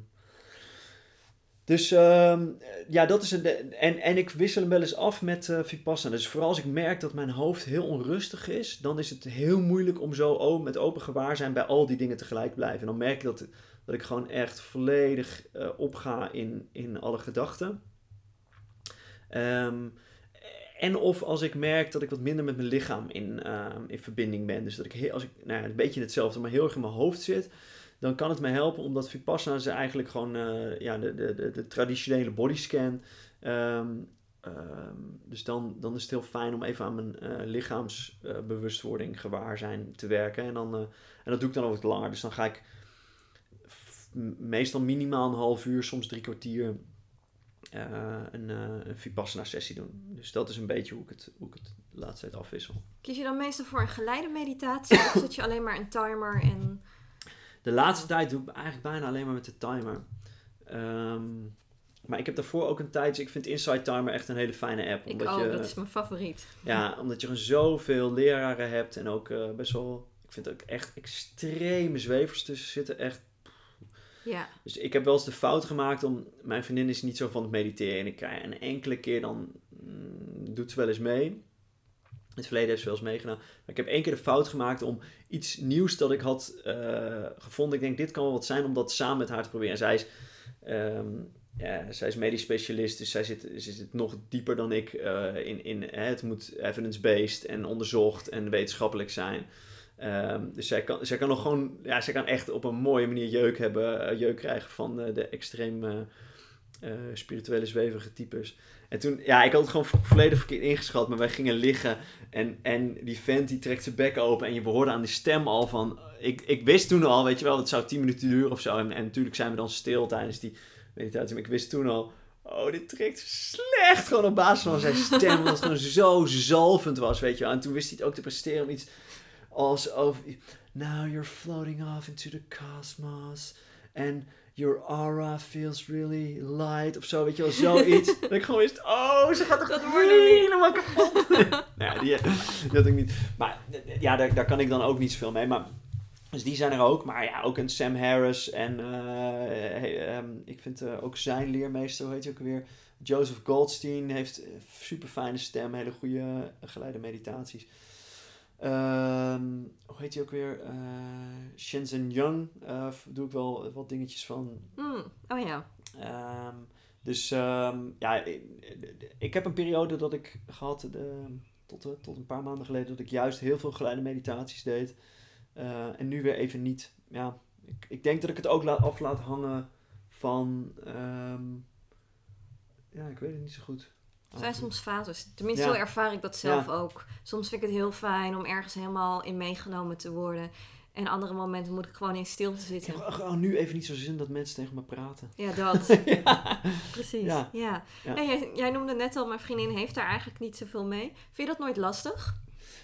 S2: dus ehm, ja, dat is een. En, en ik wissel hem wel eens af met eh Vipassana. Dus vooral als ik merk dat mijn hoofd heel onrustig is, dan is het heel moeilijk om zo met open gewaarzijn bij al die dingen tegelijk te blijven. En dan merk ik dat, dat ik gewoon echt volledig eh, opga in, in alle gedachten. Ehm, en of als ik merk dat ik wat minder met mijn lichaam in, ehm, in verbinding ben. Dus dat ik, heel, als ik nou ja, een beetje hetzelfde, maar heel erg in mijn hoofd zit. Dan kan het me helpen omdat Vipassana is eigenlijk gewoon eh, ja, de, de, de, traditionele bodyscan. Ehm, dus dan, dan is het heel fijn om even aan mijn eh, lichaamsbewustwording, gewaarzijn te werken. En, dan, eh, en dat doe ik dan ook langer. Dus dan ga ik meestal minimaal een half uur, soms drie kwartier eh, een, eh een Vipassana sessie doen. Dus dat is een beetje hoe ik het, hoe ik het de laatste tijd afwissel.
S1: Kies je dan meestal voor een geleide meditatie of zet je alleen maar een timer en...
S2: De laatste tijd doe ik eigenlijk bijna alleen maar met de timer. Ehm, maar ik heb daarvoor ook een tijd, dus ik vind Inside Timer echt een hele fijne app.
S1: Ik
S2: Omdat
S1: ook,
S2: je,
S1: dat is mijn favoriet.
S2: Ja, omdat je zoveel leraren hebt en ook eh, best wel, ik vind ook echt extreme zwevers tussen zitten. Echt.
S1: Ja,
S2: Dus ik heb wel eens de fout gemaakt om, mijn vriendin is niet zo van het mediteren en ik krijg een enkele keer dan, mm, doet ze wel eens mee. In het verleden heeft ze wel eens meegedaan. Maar ik heb één keer de fout gemaakt om iets nieuws dat ik had eh, gevonden. Ik denk, dit kan wel wat zijn om dat samen met haar te proberen. En zij is, ehm, ja, zij is medisch specialist, dus zij zit, ze zit nog dieper dan ik eh, in, in hè, het moet evidence-based en onderzocht en wetenschappelijk zijn. Ehm, dus zij kan, zij kan nog gewoon, ja, zij kan echt op een mooie manier jeuk hebben, eh, jeuk krijgen van eh, de extreem eh, spirituele zweverige types. En toen, ja, ik had het gewoon vo- volledig verkeerd ingeschat, maar wij gingen liggen en, en die vent die trekt zijn bek open en je hoorde aan die stem al van, ik, ik wist toen al, weet je wel, het zou 10 minuten duren of zo. En, en natuurlijk zijn we dan stil tijdens die meditatie, maar ik wist toen al, oh, dit trekt slecht gewoon op basis van zijn stem, omdat het gewoon zo zalvend was, weet je wel. En toen wist hij het ook te presteren om iets als over, now you're floating off into the cosmos and your aura feels really light of zo, weet je wel, zoiets. dat ik gewoon wist, oh, ze gaat toch
S1: Dat
S2: dat helemaal kapot. nou ja, die, die had ik niet. Maar eh, ja, daar, daar kan ik dan ook niet zoveel mee. Maar, dus die zijn er ook. Maar ja, ook een Sam Harris en eh, hey, ehm, ik vind eh, ook zijn leermeester, hoe heet hij ook weer? Joseph Goldstein heeft super fijne stem, hele goede eh, geleide meditaties. Ehm, hoe heet hij ook weer? Eh Shenzhen Young. eh, doe ik wel wat dingetjes van.
S1: Mm, oh ja.
S2: Ehm, dus ehm, ja, ik, ik heb een periode dat ik gehad, de, tot, eh, tot een paar maanden geleden, dat ik juist heel veel geleide meditaties deed. Eh, en nu weer even niet. Ja, ik, ik denk dat ik het ook laat, af laat hangen van. ja, ik weet het niet zo goed.
S1: Er zijn soms fases. Tenminste, zo ervaar ik dat zelf ook. Soms vind ik het heel fijn om ergens helemaal in meegenomen te worden. En andere momenten moet ik gewoon in stilte
S2: Ik
S1: zitten.
S2: heb gewoon nu even niet zo zin dat mensen tegen me praten.
S1: Ja, dat.
S2: ja.
S1: Precies.
S2: Ja.
S1: Ja.
S2: Ja.
S1: En jij, jij noemde net al, mijn vriendin heeft daar eigenlijk niet zoveel mee. Vind je dat nooit lastig?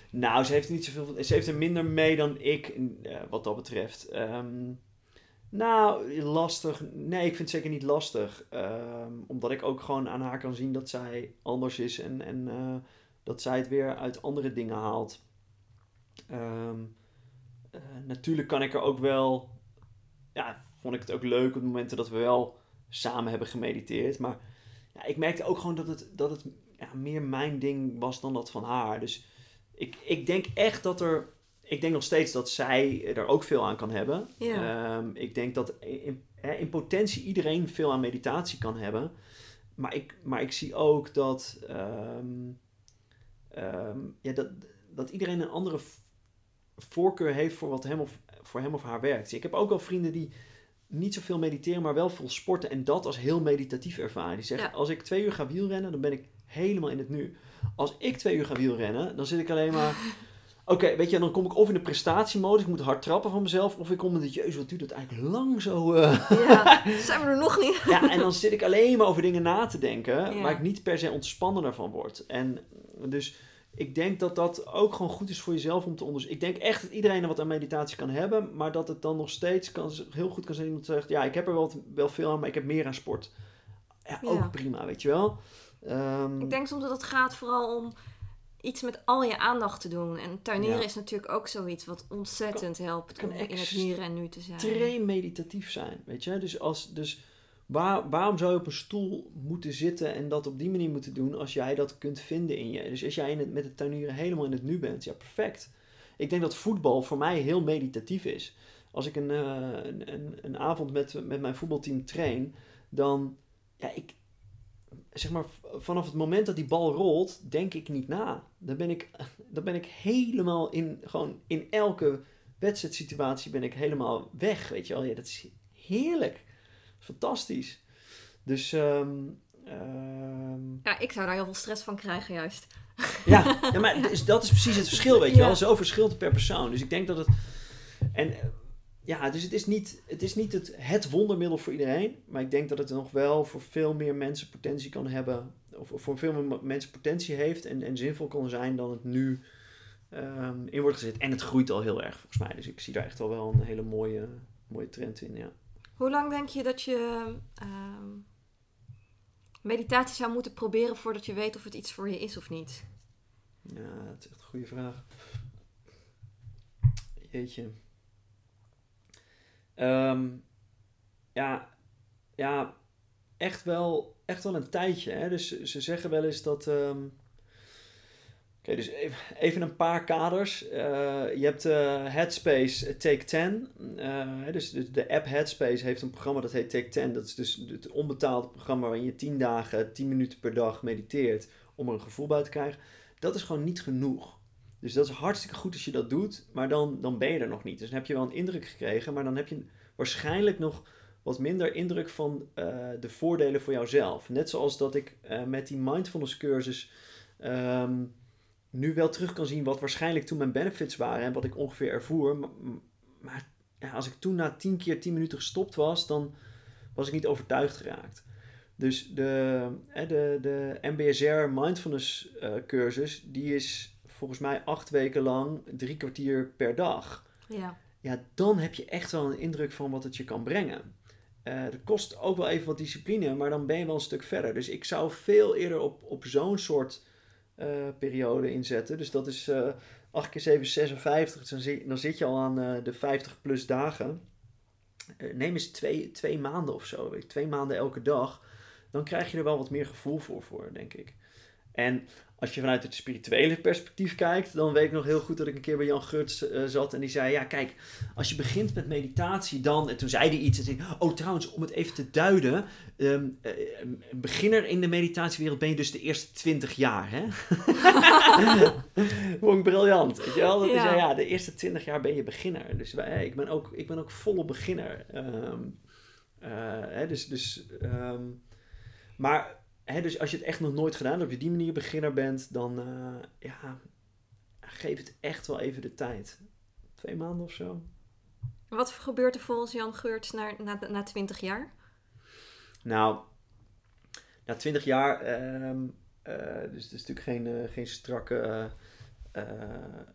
S2: Nou, ze heeft niet zoveel. Ze heeft er minder mee dan ik, eh, wat dat betreft. Ehm, nou, lastig. Nee, ik vind het zeker niet lastig. Ehm, omdat ik ook gewoon aan haar kan zien dat zij anders is en, en eh, dat zij het weer uit andere dingen haalt. Ehm, eh, natuurlijk kan ik er ook wel. Ja, vond ik het ook leuk op momenten dat we wel samen hebben gemediteerd. Maar ja, ik merkte ook gewoon dat het, dat het ja, meer mijn ding was dan dat van haar. Dus ik, ik denk echt dat er. Ik denk nog steeds dat zij er ook veel aan kan hebben.
S1: Ja.
S2: Ehm, ik denk dat in, in potentie iedereen veel aan meditatie kan hebben. Maar ik, maar ik zie ook dat, ehm, ehm, ja, dat, dat iedereen een andere voorkeur heeft voor wat hem of, voor hem of haar werkt. Ik heb ook wel vrienden die niet zoveel mediteren, maar wel veel sporten en dat als heel meditatief ervaren. Die zeggen,
S1: Ja.
S2: als ik twee uur ga wielrennen, dan ben ik helemaal in het nu. Als ik twee uur ga wielrennen, dan zit ik alleen maar... Oké, weet je, dan kom ik of in de prestatiemodus, ik moet hard trappen van mezelf, of ik kom in de jezus, wat duurt dat eigenlijk lang zo... eh.
S1: Ja, zijn we er nog niet?
S2: Ja, en dan zit ik alleen maar over dingen na te denken,
S1: Ja.
S2: waar ik niet per se ontspannen daarvan word. En dus ik denk dat dat ook gewoon goed is voor jezelf om te onderzoeken. Ik denk echt dat iedereen er wat aan meditatie kan hebben, maar dat het dan nog steeds kan, heel goed kan zijn iemand zegt, ja, ik heb er wel, wel veel aan, maar ik heb meer aan sport. Ja, ook
S1: Ja.
S2: prima, weet je wel. Ehm,
S1: Ik denk soms dat het gaat vooral om iets met al je aandacht te doen. En tuinieren
S2: Ja.
S1: is natuurlijk ook zoiets wat ontzettend helpt om in het hier en nu te zijn.
S2: extreem meditatief zijn, weet je. Dus, als, dus waar, waarom zou je op een stoel moeten zitten en dat op die manier moeten doen als jij dat kunt vinden in je? Dus als jij in het, met het tuinieren helemaal in het nu bent, ja, perfect. Ik denk dat voetbal voor mij heel meditatief is. Als ik een, eh, een, een, een avond met, met mijn voetbalteam train, dan, ja, ik, zeg maar, vanaf het moment dat die bal rolt, denk ik niet na. Dan ben ik, dan ben ik helemaal in, gewoon in elke wedstrijdsituatie ben ik helemaal weg, weet je wel. Ja, dat is heerlijk. Fantastisch. Dus, ehm, ehm,
S1: Ja, ik zou daar heel veel stress van krijgen juist.
S2: ja, ja, maar dat is precies het verschil, weet je
S1: Ja.
S2: wel. Zo verschilt het per persoon. Dus ik denk dat het... En ja, dus het is niet het, is niet het, het wondermiddel voor iedereen. Maar ik denk dat het nog wel voor veel meer mensen potentie kan hebben. Of, of voor veel meer mensen potentie heeft en, en zinvol kan zijn dan het nu ehm, in wordt gezet. En het groeit al heel erg volgens mij. Dus ik zie daar echt wel wel een hele mooie, mooie trend in, ja.
S1: Hoe lang denk je dat je ehm, meditatie zou moeten proberen voordat je weet of het iets voor je is of niet?
S2: Ja, dat is echt een goede vraag. Jeetje. Ehm, ja, ja, echt wel, echt wel een tijdje. Hè? Dus ze- ze zeggen wel eens dat. ehm, Oké, dus even, een paar kaders. Eh, je hebt eh, Headspace eh, Take 10. Eh, hè, dus de, de app Headspace heeft een programma dat heet Take 10. Dat is dus het onbetaalde programma waarin je 10 dagen, 10 minuten per dag mediteert om er een gevoel bij te krijgen dat is gewoon niet genoeg. Dus dat is hartstikke goed als je dat doet, maar dan, dan ben je er nog niet. Dus dan heb je wel een indruk gekregen, maar dan heb je waarschijnlijk nog wat minder indruk van eh, de voordelen voor jouzelf. Net zoals dat ik eh, met die mindfulness cursus ehm, nu wel terug kan zien wat waarschijnlijk toen mijn benefits waren en wat ik ongeveer ervoer. Maar, ja, als ik toen na 10 keer 10 minuten gestopt was, dan was ik niet overtuigd geraakt. Dus de, hè, de, de MBSR mindfulness eh, cursus, die is volgens mij acht weken lang drie kwartier per dag.
S1: Ja.
S2: Ja, dan heb je echt wel een indruk van wat het je kan brengen. Eh dat kost ook wel even wat discipline, maar dan ben je wel een stuk verder. Dus ik zou veel eerder op, op zo'n soort eh, periode inzetten. Dus dat is eh 8 keer 7 is 56. Dus dan, zit, dan zit je al aan de 50 plus dagen. Neem eens twee, twee maanden of zo. Twee maanden elke dag. Dan krijg je er wel wat meer gevoel voor, voor denk ik. En als je vanuit het spirituele perspectief kijkt, dan weet ik nog heel goed dat ik een keer bij Jan Geurts eh, zat en die zei: Ja, kijk, als je begint met meditatie, dan. En toen zei hij iets. En zei, oh, trouwens, om het even te duiden. ehm, eh, beginner in de meditatiewereld ben je dus de eerste 20 jaar, hè? Vond ik briljant. Weet je wel? Dat
S1: Ja.
S2: ja, ja, de eerste 20 jaar ben je beginner. Dus wij, ik, ben ook, ik ben ook volop beginner. Ehm, eh, hè, dus, dus, ehm, maar hè, dus als je het echt nog nooit gedaan hebt, op je die manier beginner bent, dan eh, ja, geef het echt wel even de tijd. Twee maanden of zo.
S1: Wat gebeurt er volgens Jan Geurts na, na, na 20 jaar?
S2: Nou, na 20 jaar, ehm, eh, dus het is natuurlijk geen, eh, geen strakke,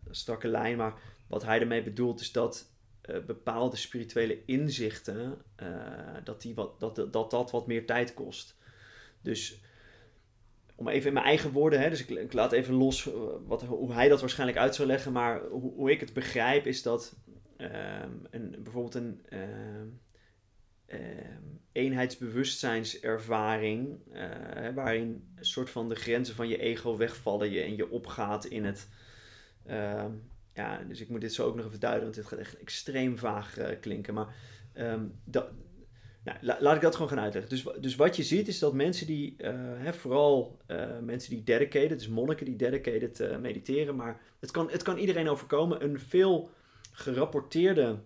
S2: strakke lijn, maar wat hij ermee bedoelt is dat bepaalde spirituele inzichten, dat, die wat, dat, dat dat wat meer tijd kost. Dus om even in mijn eigen woorden, hè, dus ik, laat even los eh, wat, hoe hij dat waarschijnlijk uit zou leggen, maar hoe, hoe ik het begrijp is dat ehm, een, bijvoorbeeld een ehm, ehm, eenheidsbewustzijnservaring, eh, waarin een soort van de grenzen van je ego wegvallen je, en je opgaat in het. ja, dus ik moet dit zo ook nog even duiden, want dit gaat echt extreem vaag eh, klinken. Maar dat, nou, la- laat ik dat gewoon gaan uitleggen. Dus, dus wat je ziet is dat mensen die, eh, hè, vooral eh, mensen die dedicated, dus monniken die dedicated eh, mediteren, maar het kan, het kan iedereen overkomen, een veel gerapporteerde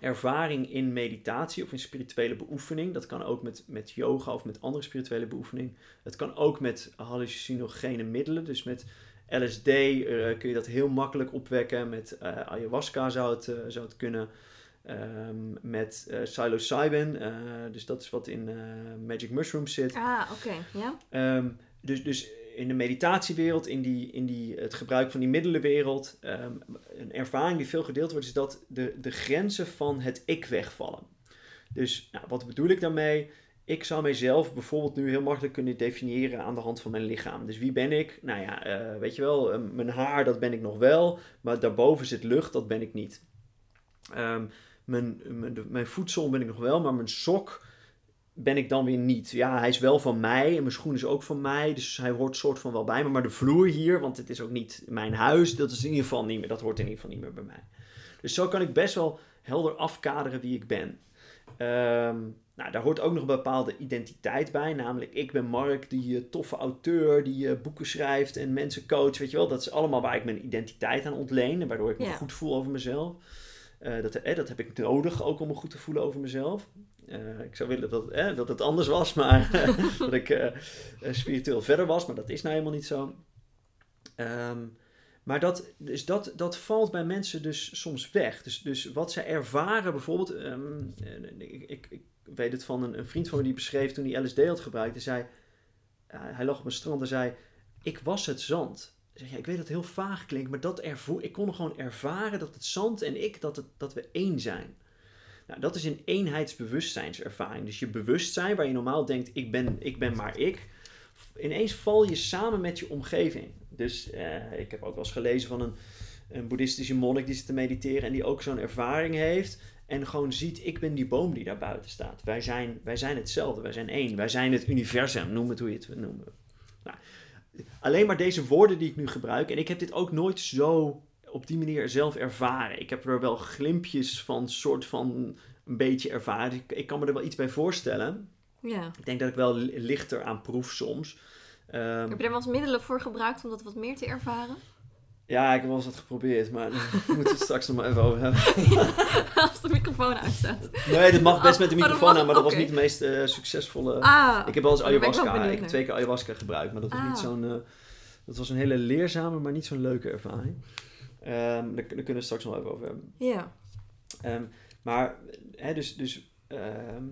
S2: ervaring in meditatie of in spirituele beoefening. Dat kan ook met, met yoga of met andere spirituele beoefening. Het kan ook met hallucinogene middelen, dus met LSD kun je dat heel makkelijk opwekken. Met ayahuasca zou het, zou het kunnen. Ehm, met eh psilocybin, eh, dus dat is wat in eh, magic mushrooms zit.
S1: Ah, oké. Ja?
S2: Ehm, dus, dus in de meditatiewereld, in, die, in die, het gebruik van die middelenwereld, ehm, een ervaring die veel gedeeld wordt, is dat de, de grenzen van het ik wegvallen. Dus nou, wat bedoel ik daarmee? ik zou mijzelf bijvoorbeeld nu heel makkelijk kunnen definiëren aan de hand van mijn lichaam. Dus wie ben ik? Nou ja, weet je wel, mijn haar, dat ben ik nog wel. Maar daarboven zit lucht, dat ben ik niet. Ehm, mijn, mijn, mijn voedsel ben ik nog wel, maar mijn sok ben ik dan weer niet. Ja, hij is wel van mij en mijn schoen is ook van mij. Dus hij hoort soort van wel bij me. Maar de vloer hier, want het is ook niet mijn huis, dat is in ieder geval niet meer. Dat hoort in ieder geval niet meer bij mij. Dus zo kan ik best wel helder afkaderen wie ik ben. Ehm, nou, daar hoort ook nog een bepaalde identiteit bij. Namelijk, ik ben Mark, die uh, toffe auteur, die uh, boeken schrijft en mensen coach. Weet je wel, dat is allemaal waar ik mijn identiteit aan ontleen. En waardoor ik me
S1: Ja.
S2: goed voel over mezelf. Eh, dat, eh, dat heb ik nodig ook om me goed te voelen over mezelf. Eh, ik zou willen dat, dat het anders was, maar dat ik spiritueel verder was. Maar dat is nou helemaal niet zo. Ehm, maar dat, dus dat, dat valt bij mensen dus soms weg. Dus, dus wat zij ervaren, bijvoorbeeld, ehm, eh, ik, ik, weet het van een, een vriend van me die beschreef toen hij LSD had gebruikt. Hij zei, hij lag op een strand en zei, ik was het zand. Zeg, ja, ik weet dat het heel vaag klinkt, maar dat ervoer, ik kon gewoon ervaren dat het zand en ik, dat, het, dat we één zijn. Nou, dat is een eenheidsbewustzijnservaring. Dus je bewustzijn, waar je normaal denkt, ik ben, ik ben maar ik. Ineens val je samen met je omgeving. Dus eh, ik heb ook wel eens gelezen van een, een boeddhistische monnik die zit te mediteren en die ook zo'n ervaring heeft. En gewoon ziet, ik ben die boom die daar buiten staat. Wij zijn, wij zijn hetzelfde, wij zijn één. Wij zijn het universum, noem het hoe je het wil noemen. Alleen maar deze woorden die ik nu gebruik. En ik heb dit ook nooit zo op die manier zelf ervaren. Ik heb er wel glimpjes van, soort van een beetje ervaren. Ik, ik kan me er wel iets bij voorstellen.
S1: Ja.
S2: Ik denk dat ik wel li- lichter aan proef soms. Ehm,
S1: Heb je er wel eens middelen voor gebruikt om dat wat meer te ervaren?
S2: Ja, ik heb wel eens wat geprobeerd, maar daar moeten we het straks nog maar even over hebben.
S1: Als de microfoon uitstaat.
S2: Nee, dat mag best met de microfoon aan, maar dat was niet de meest eh, succesvolle...
S1: Ah,
S2: Ik heb wel eens
S1: ben ik
S2: ayahuasca. Ik heb twee keer ayahuasca gebruikt, maar dat was niet
S1: Ah.
S2: zo'n. eh, dat was een hele leerzame, maar niet zo'n leuke ervaring. Ehm, daar, daar kunnen we het straks nog even over hebben.
S1: ja.
S2: Ehm, maar, hè, dus. dus ehm,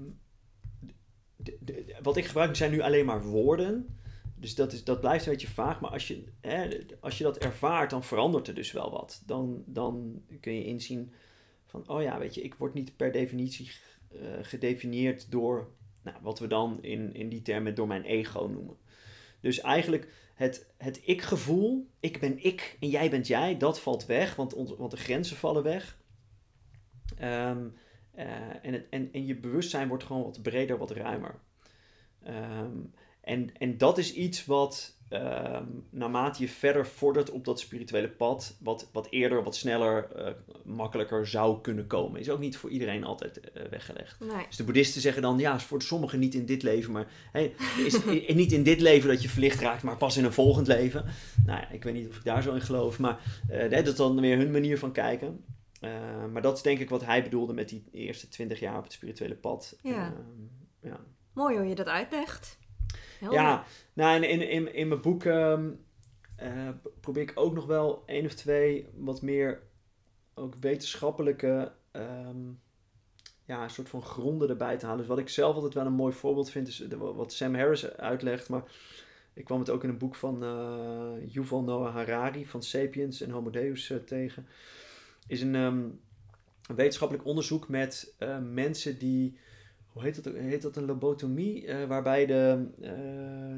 S2: de- de- wat ik gebruik zijn nu alleen maar woorden. Dus dat, is, dat blijft een beetje vaag. Maar als je, hè, als je dat ervaart, dan verandert er dus wel wat. Dan, dan kun je inzien van, oh ja, weet je, ik word niet per definitie eh, gedefinieerd door nou, wat we dan in, in die termen door mijn ego noemen. Dus eigenlijk het, het ik-gevoel, ik ben ik en jij bent jij, dat valt weg, want, want de grenzen vallen weg. Ehm, eh, en, het, en, en je bewustzijn wordt gewoon wat breder, wat ruimer. Ehm, en, en dat is iets wat ehm, naarmate je verder vordert op dat spirituele pad, wat, wat eerder, wat sneller, eh, makkelijker zou kunnen komen. Is ook niet voor iedereen altijd eh, weggelegd.
S1: Nee.
S2: Dus de boeddhisten zeggen dan, ja, is voor sommigen niet in dit leven, maar hey, is niet in dit leven dat je verlicht raakt, maar pas in een volgend leven. Nou ja, ik weet niet of ik daar zo in geloof, maar eh, dat is dan weer hun manier van kijken. Maar dat is denk ik wat hij bedoelde met die eerste twintig jaar op het spirituele pad.
S1: Ja.
S2: Ehm, ja.
S1: Mooi hoe je dat uitlegt. Helder.
S2: Ja, nou, en in, in, in mijn boek ehm, eh, probeer ik ook nog wel één of twee wat meer ook wetenschappelijke ehm, ja, een soort van gronden erbij te halen. Dus wat ik zelf altijd wel een mooi voorbeeld vind, is wat Sam Harris uitlegt. Maar ik kwam het ook in een boek van eh, Yuval Noah Harari van Sapiens en Homo Deus eh, tegen. Is een, ehm, een wetenschappelijk onderzoek met mensen die hoe heet dat, heet dat een lobotomie? Eh, waarbij de, eh,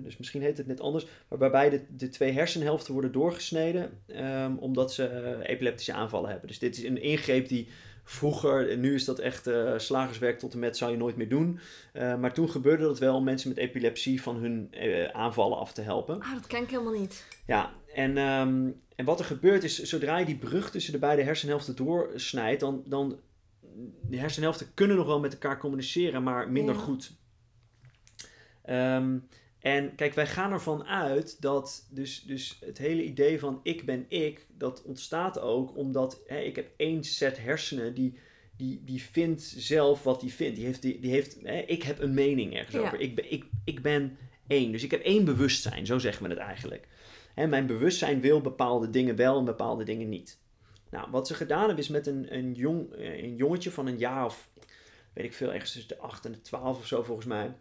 S2: dus misschien heet het net anders, waarbij de, de twee hersenhelften worden doorgesneden ehm, omdat ze eh, epileptische aanvallen hebben. Dus dit is een ingreep die vroeger, en nu is dat echt slagerswerk tot en met zou je nooit meer doen. Maar toen gebeurde dat wel om mensen met epilepsie van hun aanvallen af te helpen.
S1: Ah, dat ken ik helemaal niet.
S2: Ja, en, ehm, en wat er gebeurt is, zodra je die brug tussen de beide hersenhelften doorsnijdt, dan, dan die hersenhelften kunnen nog wel met elkaar communiceren, maar minder
S1: Ja.
S2: goed. Ehm, en kijk, wij gaan ervan uit dat dus, dus het hele idee van ik ben ik, dat ontstaat ook omdat hè, ik heb één set hersenen die, die, die vindt zelf wat die vindt. Die heeft, die, die heeft, hè, ik heb een mening ergens
S1: Ja.
S2: over. Ik ben, ik, ik ben één. Dus ik heb één bewustzijn, zo zeggen we het eigenlijk. Hè, mijn bewustzijn wil bepaalde dingen wel en bepaalde dingen niet. Nou, wat ze gedaan hebben is met een, een, jong, eh, een jongetje van een jaar of, weet ik veel, ergens tussen de 8 en de 12 of zo volgens mij.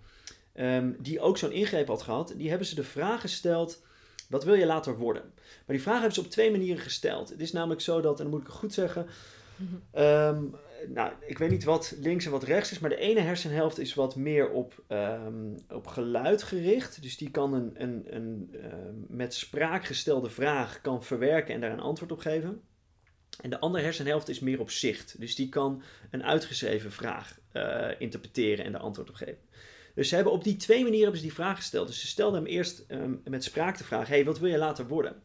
S2: ehm, die ook zo'n ingreep had gehad. Die hebben ze de vraag gesteld, wat wil je later worden? Maar die vraag hebben ze op twee manieren gesteld. Het is namelijk zo dat, en dan moet ik het goed zeggen... ehm, nou, ik weet niet wat links en wat rechts is, maar de ene hersenhelft is wat meer op, ehm, op geluid gericht. Dus die kan een, een, een met spraak gestelde vraag kan verwerken en daar een antwoord op geven. En de andere hersenhelft is meer op zicht. Dus die kan een uitgeschreven vraag eh, interpreteren en de antwoord op geven. Dus ze hebben op die twee manieren hebben ze die vraag gesteld. Dus ze stelden hem eerst ehm, met spraak de vraag: hey, wat wil je later worden?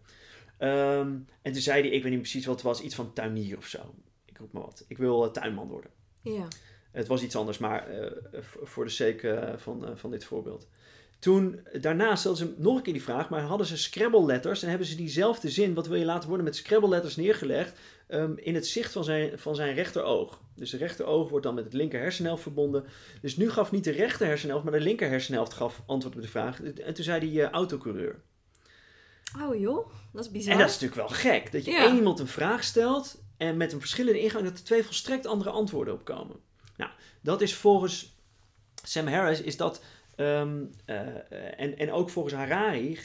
S2: Ehm, en toen zei hij, ik weet niet precies wat het was, iets van tuinier of zo. Ik roep maar wat. Ik wil eh, tuinman worden.
S1: Ja.
S2: Het was iets anders, maar eh, voor de sake van, van dit voorbeeld. Toen, daarna stelden ze nog een keer die vraag, maar hadden ze Scrabble letters en hebben ze diezelfde zin, wat wil je laten worden, met Scrabble letters neergelegd ehm, in het zicht van zijn, van zijn rechteroog. Dus de rechteroog wordt dan met het linker hersenhelft verbonden. Dus nu gaf niet de rechter hersenhelft, maar de linker hersenhelft gaf antwoord op de vraag. En toen zei hij eh, autocoureur.
S1: Oh joh, dat is bizar.
S2: En dat is natuurlijk wel gek. Dat je
S1: Ja.
S2: één iemand een vraag stelt en met een verschillende ingang dat er twee volstrekt andere antwoorden op komen. Nou, dat is volgens Sam Harris is dat, ehm, eh, en, en ook volgens Harari,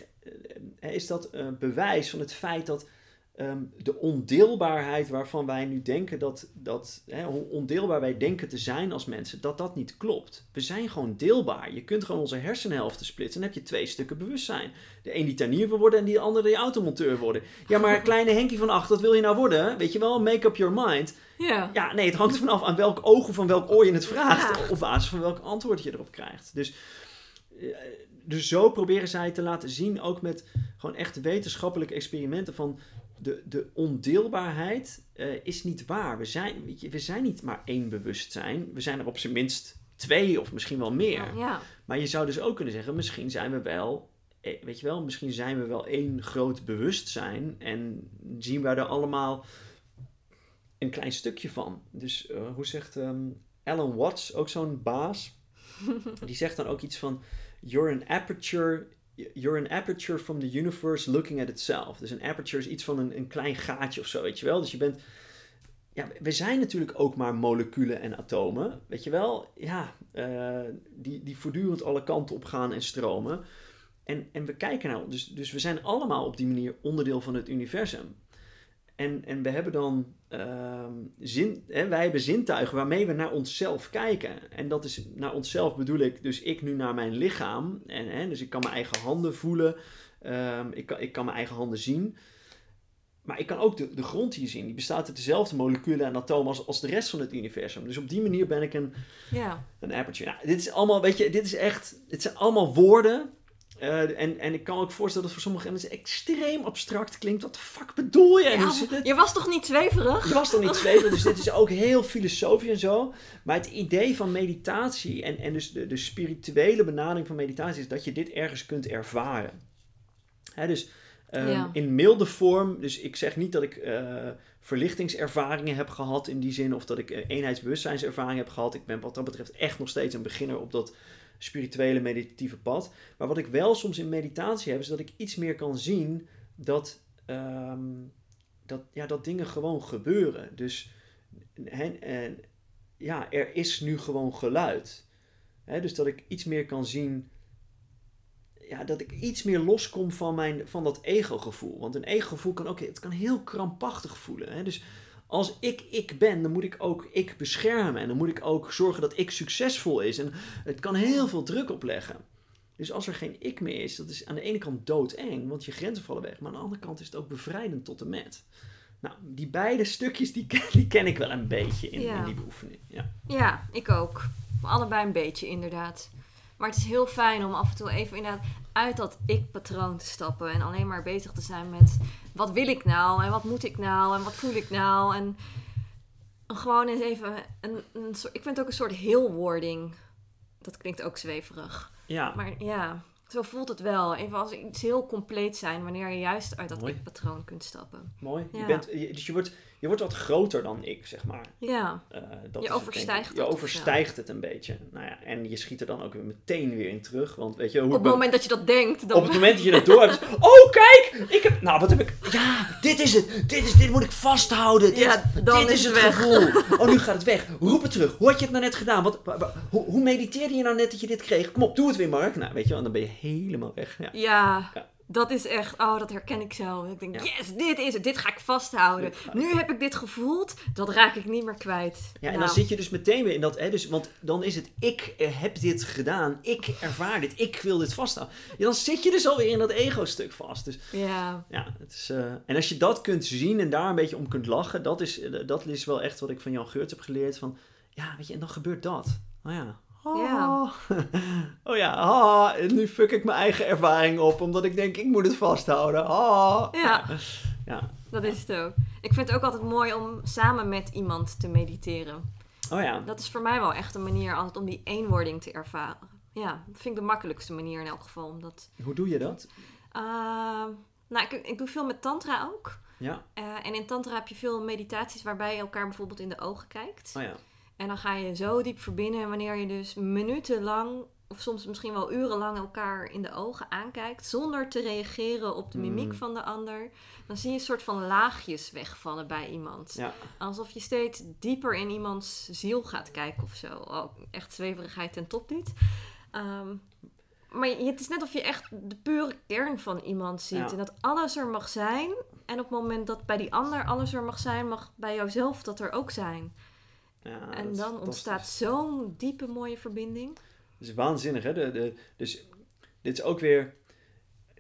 S2: eh, is dat een bewijs van het feit dat ehm, de ondeelbaarheid waarvan wij nu denken dat, dat hè, hoe ondeelbaar wij denken te zijn als mensen, dat dat niet klopt. We zijn gewoon deelbaar. Je kunt gewoon onze hersenhelften splitsen en dan heb je twee stukken bewustzijn. De een die tuinier wil worden en die andere die automonteur worden. Ja, maar kleine Henkie van acht, wat wil je nou worden? Weet je wel, make up your mind.
S1: Ja.
S2: Ja, nee, het hangt ervan af aan welk oog of van welk oor je het vraagt.
S1: Ja.
S2: Op basis van welk antwoord je erop krijgt. Dus, eh, dus zo proberen zij te laten zien, ook met gewoon echt wetenschappelijke experimenten, van de, de ondeelbaarheid eh, is niet waar. We zijn, weet je, we zijn niet maar één bewustzijn. We zijn er op zijn minst twee of misschien wel meer.
S1: Ja.
S2: Maar je zou dus ook kunnen zeggen, misschien zijn we wel, eh, weet je wel, misschien zijn we wel één groot bewustzijn en zien we er allemaal een klein stukje van. Dus eh, hoe zegt ehm, Alan Watts, ook zo'n baas, die zegt dan ook iets van, you're an aperture, you're an aperture from the universe looking at itself. Dus een aperture is iets van een, een klein gaatje of zo, weet je wel. Dus je bent, ja, we zijn natuurlijk ook maar moleculen en atomen, weet je wel. Ja, eh, die, die voortdurend alle kanten op gaan en stromen. En, en we kijken nou, dus, dus we zijn allemaal op die manier onderdeel van het universum. En, en we hebben dan ehm, zin, hè, wij hebben zintuigen waarmee we naar onszelf kijken. En dat is naar onszelf bedoel ik, dus ik nu naar mijn lichaam. En, hè, dus ik kan mijn eigen handen voelen, ehm, ik, kan, ik kan mijn eigen handen zien. Maar ik kan ook de, de grond hier zien. Die bestaat uit dezelfde moleculen en atomen als, als de rest van het universum. Dus op die manier ben ik een,
S1: Ja.
S2: een aperture. Nou, dit is allemaal, weet je, dit is echt, dit zijn allemaal woorden. Eh, en, en ik kan ook voorstellen dat voor sommige mensen extreem abstract klinkt. Wat de fuck bedoel je? Het?
S1: je was toch niet zweverig?
S2: Je was toch niet zweven, dus dit is ook heel filosofisch en zo. Maar het idee van meditatie en, en dus de, de spirituele benadering van meditatie is dat je dit ergens kunt ervaren. Hè, dus ehm,
S1: Ja.
S2: in milde vorm, dus ik zeg niet dat ik eh, verlichtingservaringen heb gehad in die zin, of dat ik eh, eenheidsbewustzijnservaring heb gehad. Ik ben wat dat betreft echt nog steeds een beginner op dat spirituele meditatieve pad. Maar wat ik wel soms in meditatie heb, is dat ik iets meer kan zien dat, ehm, dat, ja, dat dingen gewoon gebeuren. Dus en, ja, er is nu gewoon geluid. Dus dat ik iets meer kan zien. Ja, dat ik iets meer loskom van, mijn, van dat ego-gevoel. Want een ego-gevoel kan ook het kan heel krampachtig voelen. Dus als ik ik ben, dan moet ik ook ik beschermen. En dan moet ik ook zorgen dat ik succesvol is. En het kan heel veel druk opleggen. Dus als er geen ik meer is, dat is aan de ene kant doodeng, want je grenzen vallen weg. Maar aan de andere kant is het ook bevrijdend tot en met. Nou, die beide stukjes, die, ken- die ken ik wel een beetje in,
S1: Ja.
S2: in die beoefening. Ja.
S1: Ja, ik ook. Allebei een beetje, inderdaad. Maar het is heel fijn om af en toe even inderdaad uit dat ik-patroon te stappen. En alleen maar bezig te zijn met wat wil ik nou? En wat moet ik nou? En wat voel ik nou? En gewoon eens even een, een soort... Ik vind het ook een soort heelwording. Dat klinkt ook zweverig.
S2: ja,
S1: Maar ja, zo voelt het wel. Even als iets heel compleet zijn wanneer je juist uit dat ik-patroon kunt stappen.
S2: mooi. Je bent, dus je wordt, je wordt wat groter dan ik, zeg maar.
S1: Ja,
S2: Eh, dat
S1: Je
S2: het,
S1: overstijgt
S2: Je
S1: het of
S2: overstijgt het een beetje. Nou ja, en je schiet er dan ook weer meteen weer in terug. Want weet je, hoe
S1: op het moment dat je dat denkt, dan...
S2: op het moment dat je dat door hebt. Oh, kijk! Ik heb. Nou, wat heb ik. Ja, dit is het. Dit, is, dit moet ik vasthouden. Dit,
S1: Ja, dan
S2: dit
S1: is het
S2: gevoel. Oh, nu gaat het weg. Roep het terug. Hoe had je het nou net gedaan? Wat, wa- wa- hoe, hoe mediteerde je nou net dat je dit kreeg? Kom op, doe het weer, Mark. Nou, weet je wel, en dan ben je helemaal weg. Ja.
S1: Ja,
S2: Ja.
S1: Dat is echt, oh, dat herken ik zo. Ik denk,
S2: Ja.
S1: yes, dit is het. Dit ga ik vasthouden. Nu heb ik dit gevoeld. Dat raak ik niet meer kwijt.
S2: Ja, en
S1: Nou,
S2: dan zit je dus meteen weer in dat, hè, dus, want dan is het, ik eh, heb dit gedaan, ik ervaar dit, ik wil dit vasthouden. Ja, dan zit je dus alweer in dat ego-stuk vast. Dus
S1: Ja,
S2: ja, het is, eh, en als je dat kunt zien en daar een beetje om kunt lachen, dat is, eh, dat is wel echt wat ik van Jan Geurt heb geleerd. Van, ja, weet je, en dan gebeurt dat. Oh ja.
S1: Ja.
S2: oh ja, ah, en nu fuck ik mijn eigen ervaring op, omdat ik denk, ik moet het vasthouden. Ah.
S1: Ja.
S2: Ja.
S1: dat is het ook. Ik vind het ook altijd mooi om samen met iemand te mediteren.
S2: Oh ja.
S1: Dat is voor mij wel echt een manier altijd om die eenwording te ervaren. Ja, dat vind ik de makkelijkste manier in elk geval. Omdat,
S2: Hoe doe je dat?
S1: uh, nou, ik, ik doe veel met tantra ook.
S2: Ja.
S1: Uh, en in tantra heb je veel meditaties waarbij je elkaar bijvoorbeeld in de ogen kijkt.
S2: Oh ja.
S1: En dan ga je zo diep verbinden. En wanneer je dus minutenlang, of soms misschien wel urenlang elkaar in de ogen aankijkt, zonder te reageren op de mimiek
S2: Mm.
S1: van de ander, dan zie je een soort van laagjes wegvallen bij iemand.
S2: Ja.
S1: Alsof je steeds dieper in iemands ziel gaat kijken of zo. Oh, echt zweverigheid ten top dit. Ehm, maar het is net of je echt de pure kern van iemand ziet.
S2: Ja.
S1: En dat alles er mag zijn. En op het moment dat bij die ander alles er mag zijn, mag bij jouzelf dat er ook zijn.
S2: Ja
S1: En dan ontstaat zo'n diepe mooie verbinding.
S2: Dat is waanzinnig, hè? De, de, dus dit is ook weer...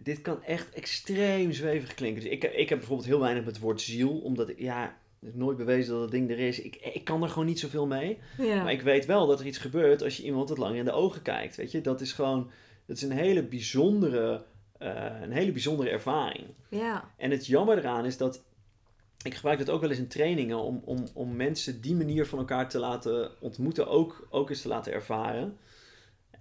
S2: Dit kan echt extreem zwevig klinken. Dus ik, ik heb bijvoorbeeld heel weinig met het woord ziel. Omdat ik, ja, het is nooit bewezen dat dat ding er is. Ik, ik kan er gewoon niet zoveel mee.
S1: Ja.
S2: Maar ik weet wel dat er iets gebeurt als je iemand wat langer in de ogen kijkt. Weet je, dat is gewoon... Dat is een hele bijzondere, eh, een hele bijzondere ervaring.
S1: ja.
S2: En het jammer eraan is dat. Ik gebruik dat ook wel eens in trainingen om, om, om mensen die manier van elkaar te laten ontmoeten, ook, ook eens te laten ervaren.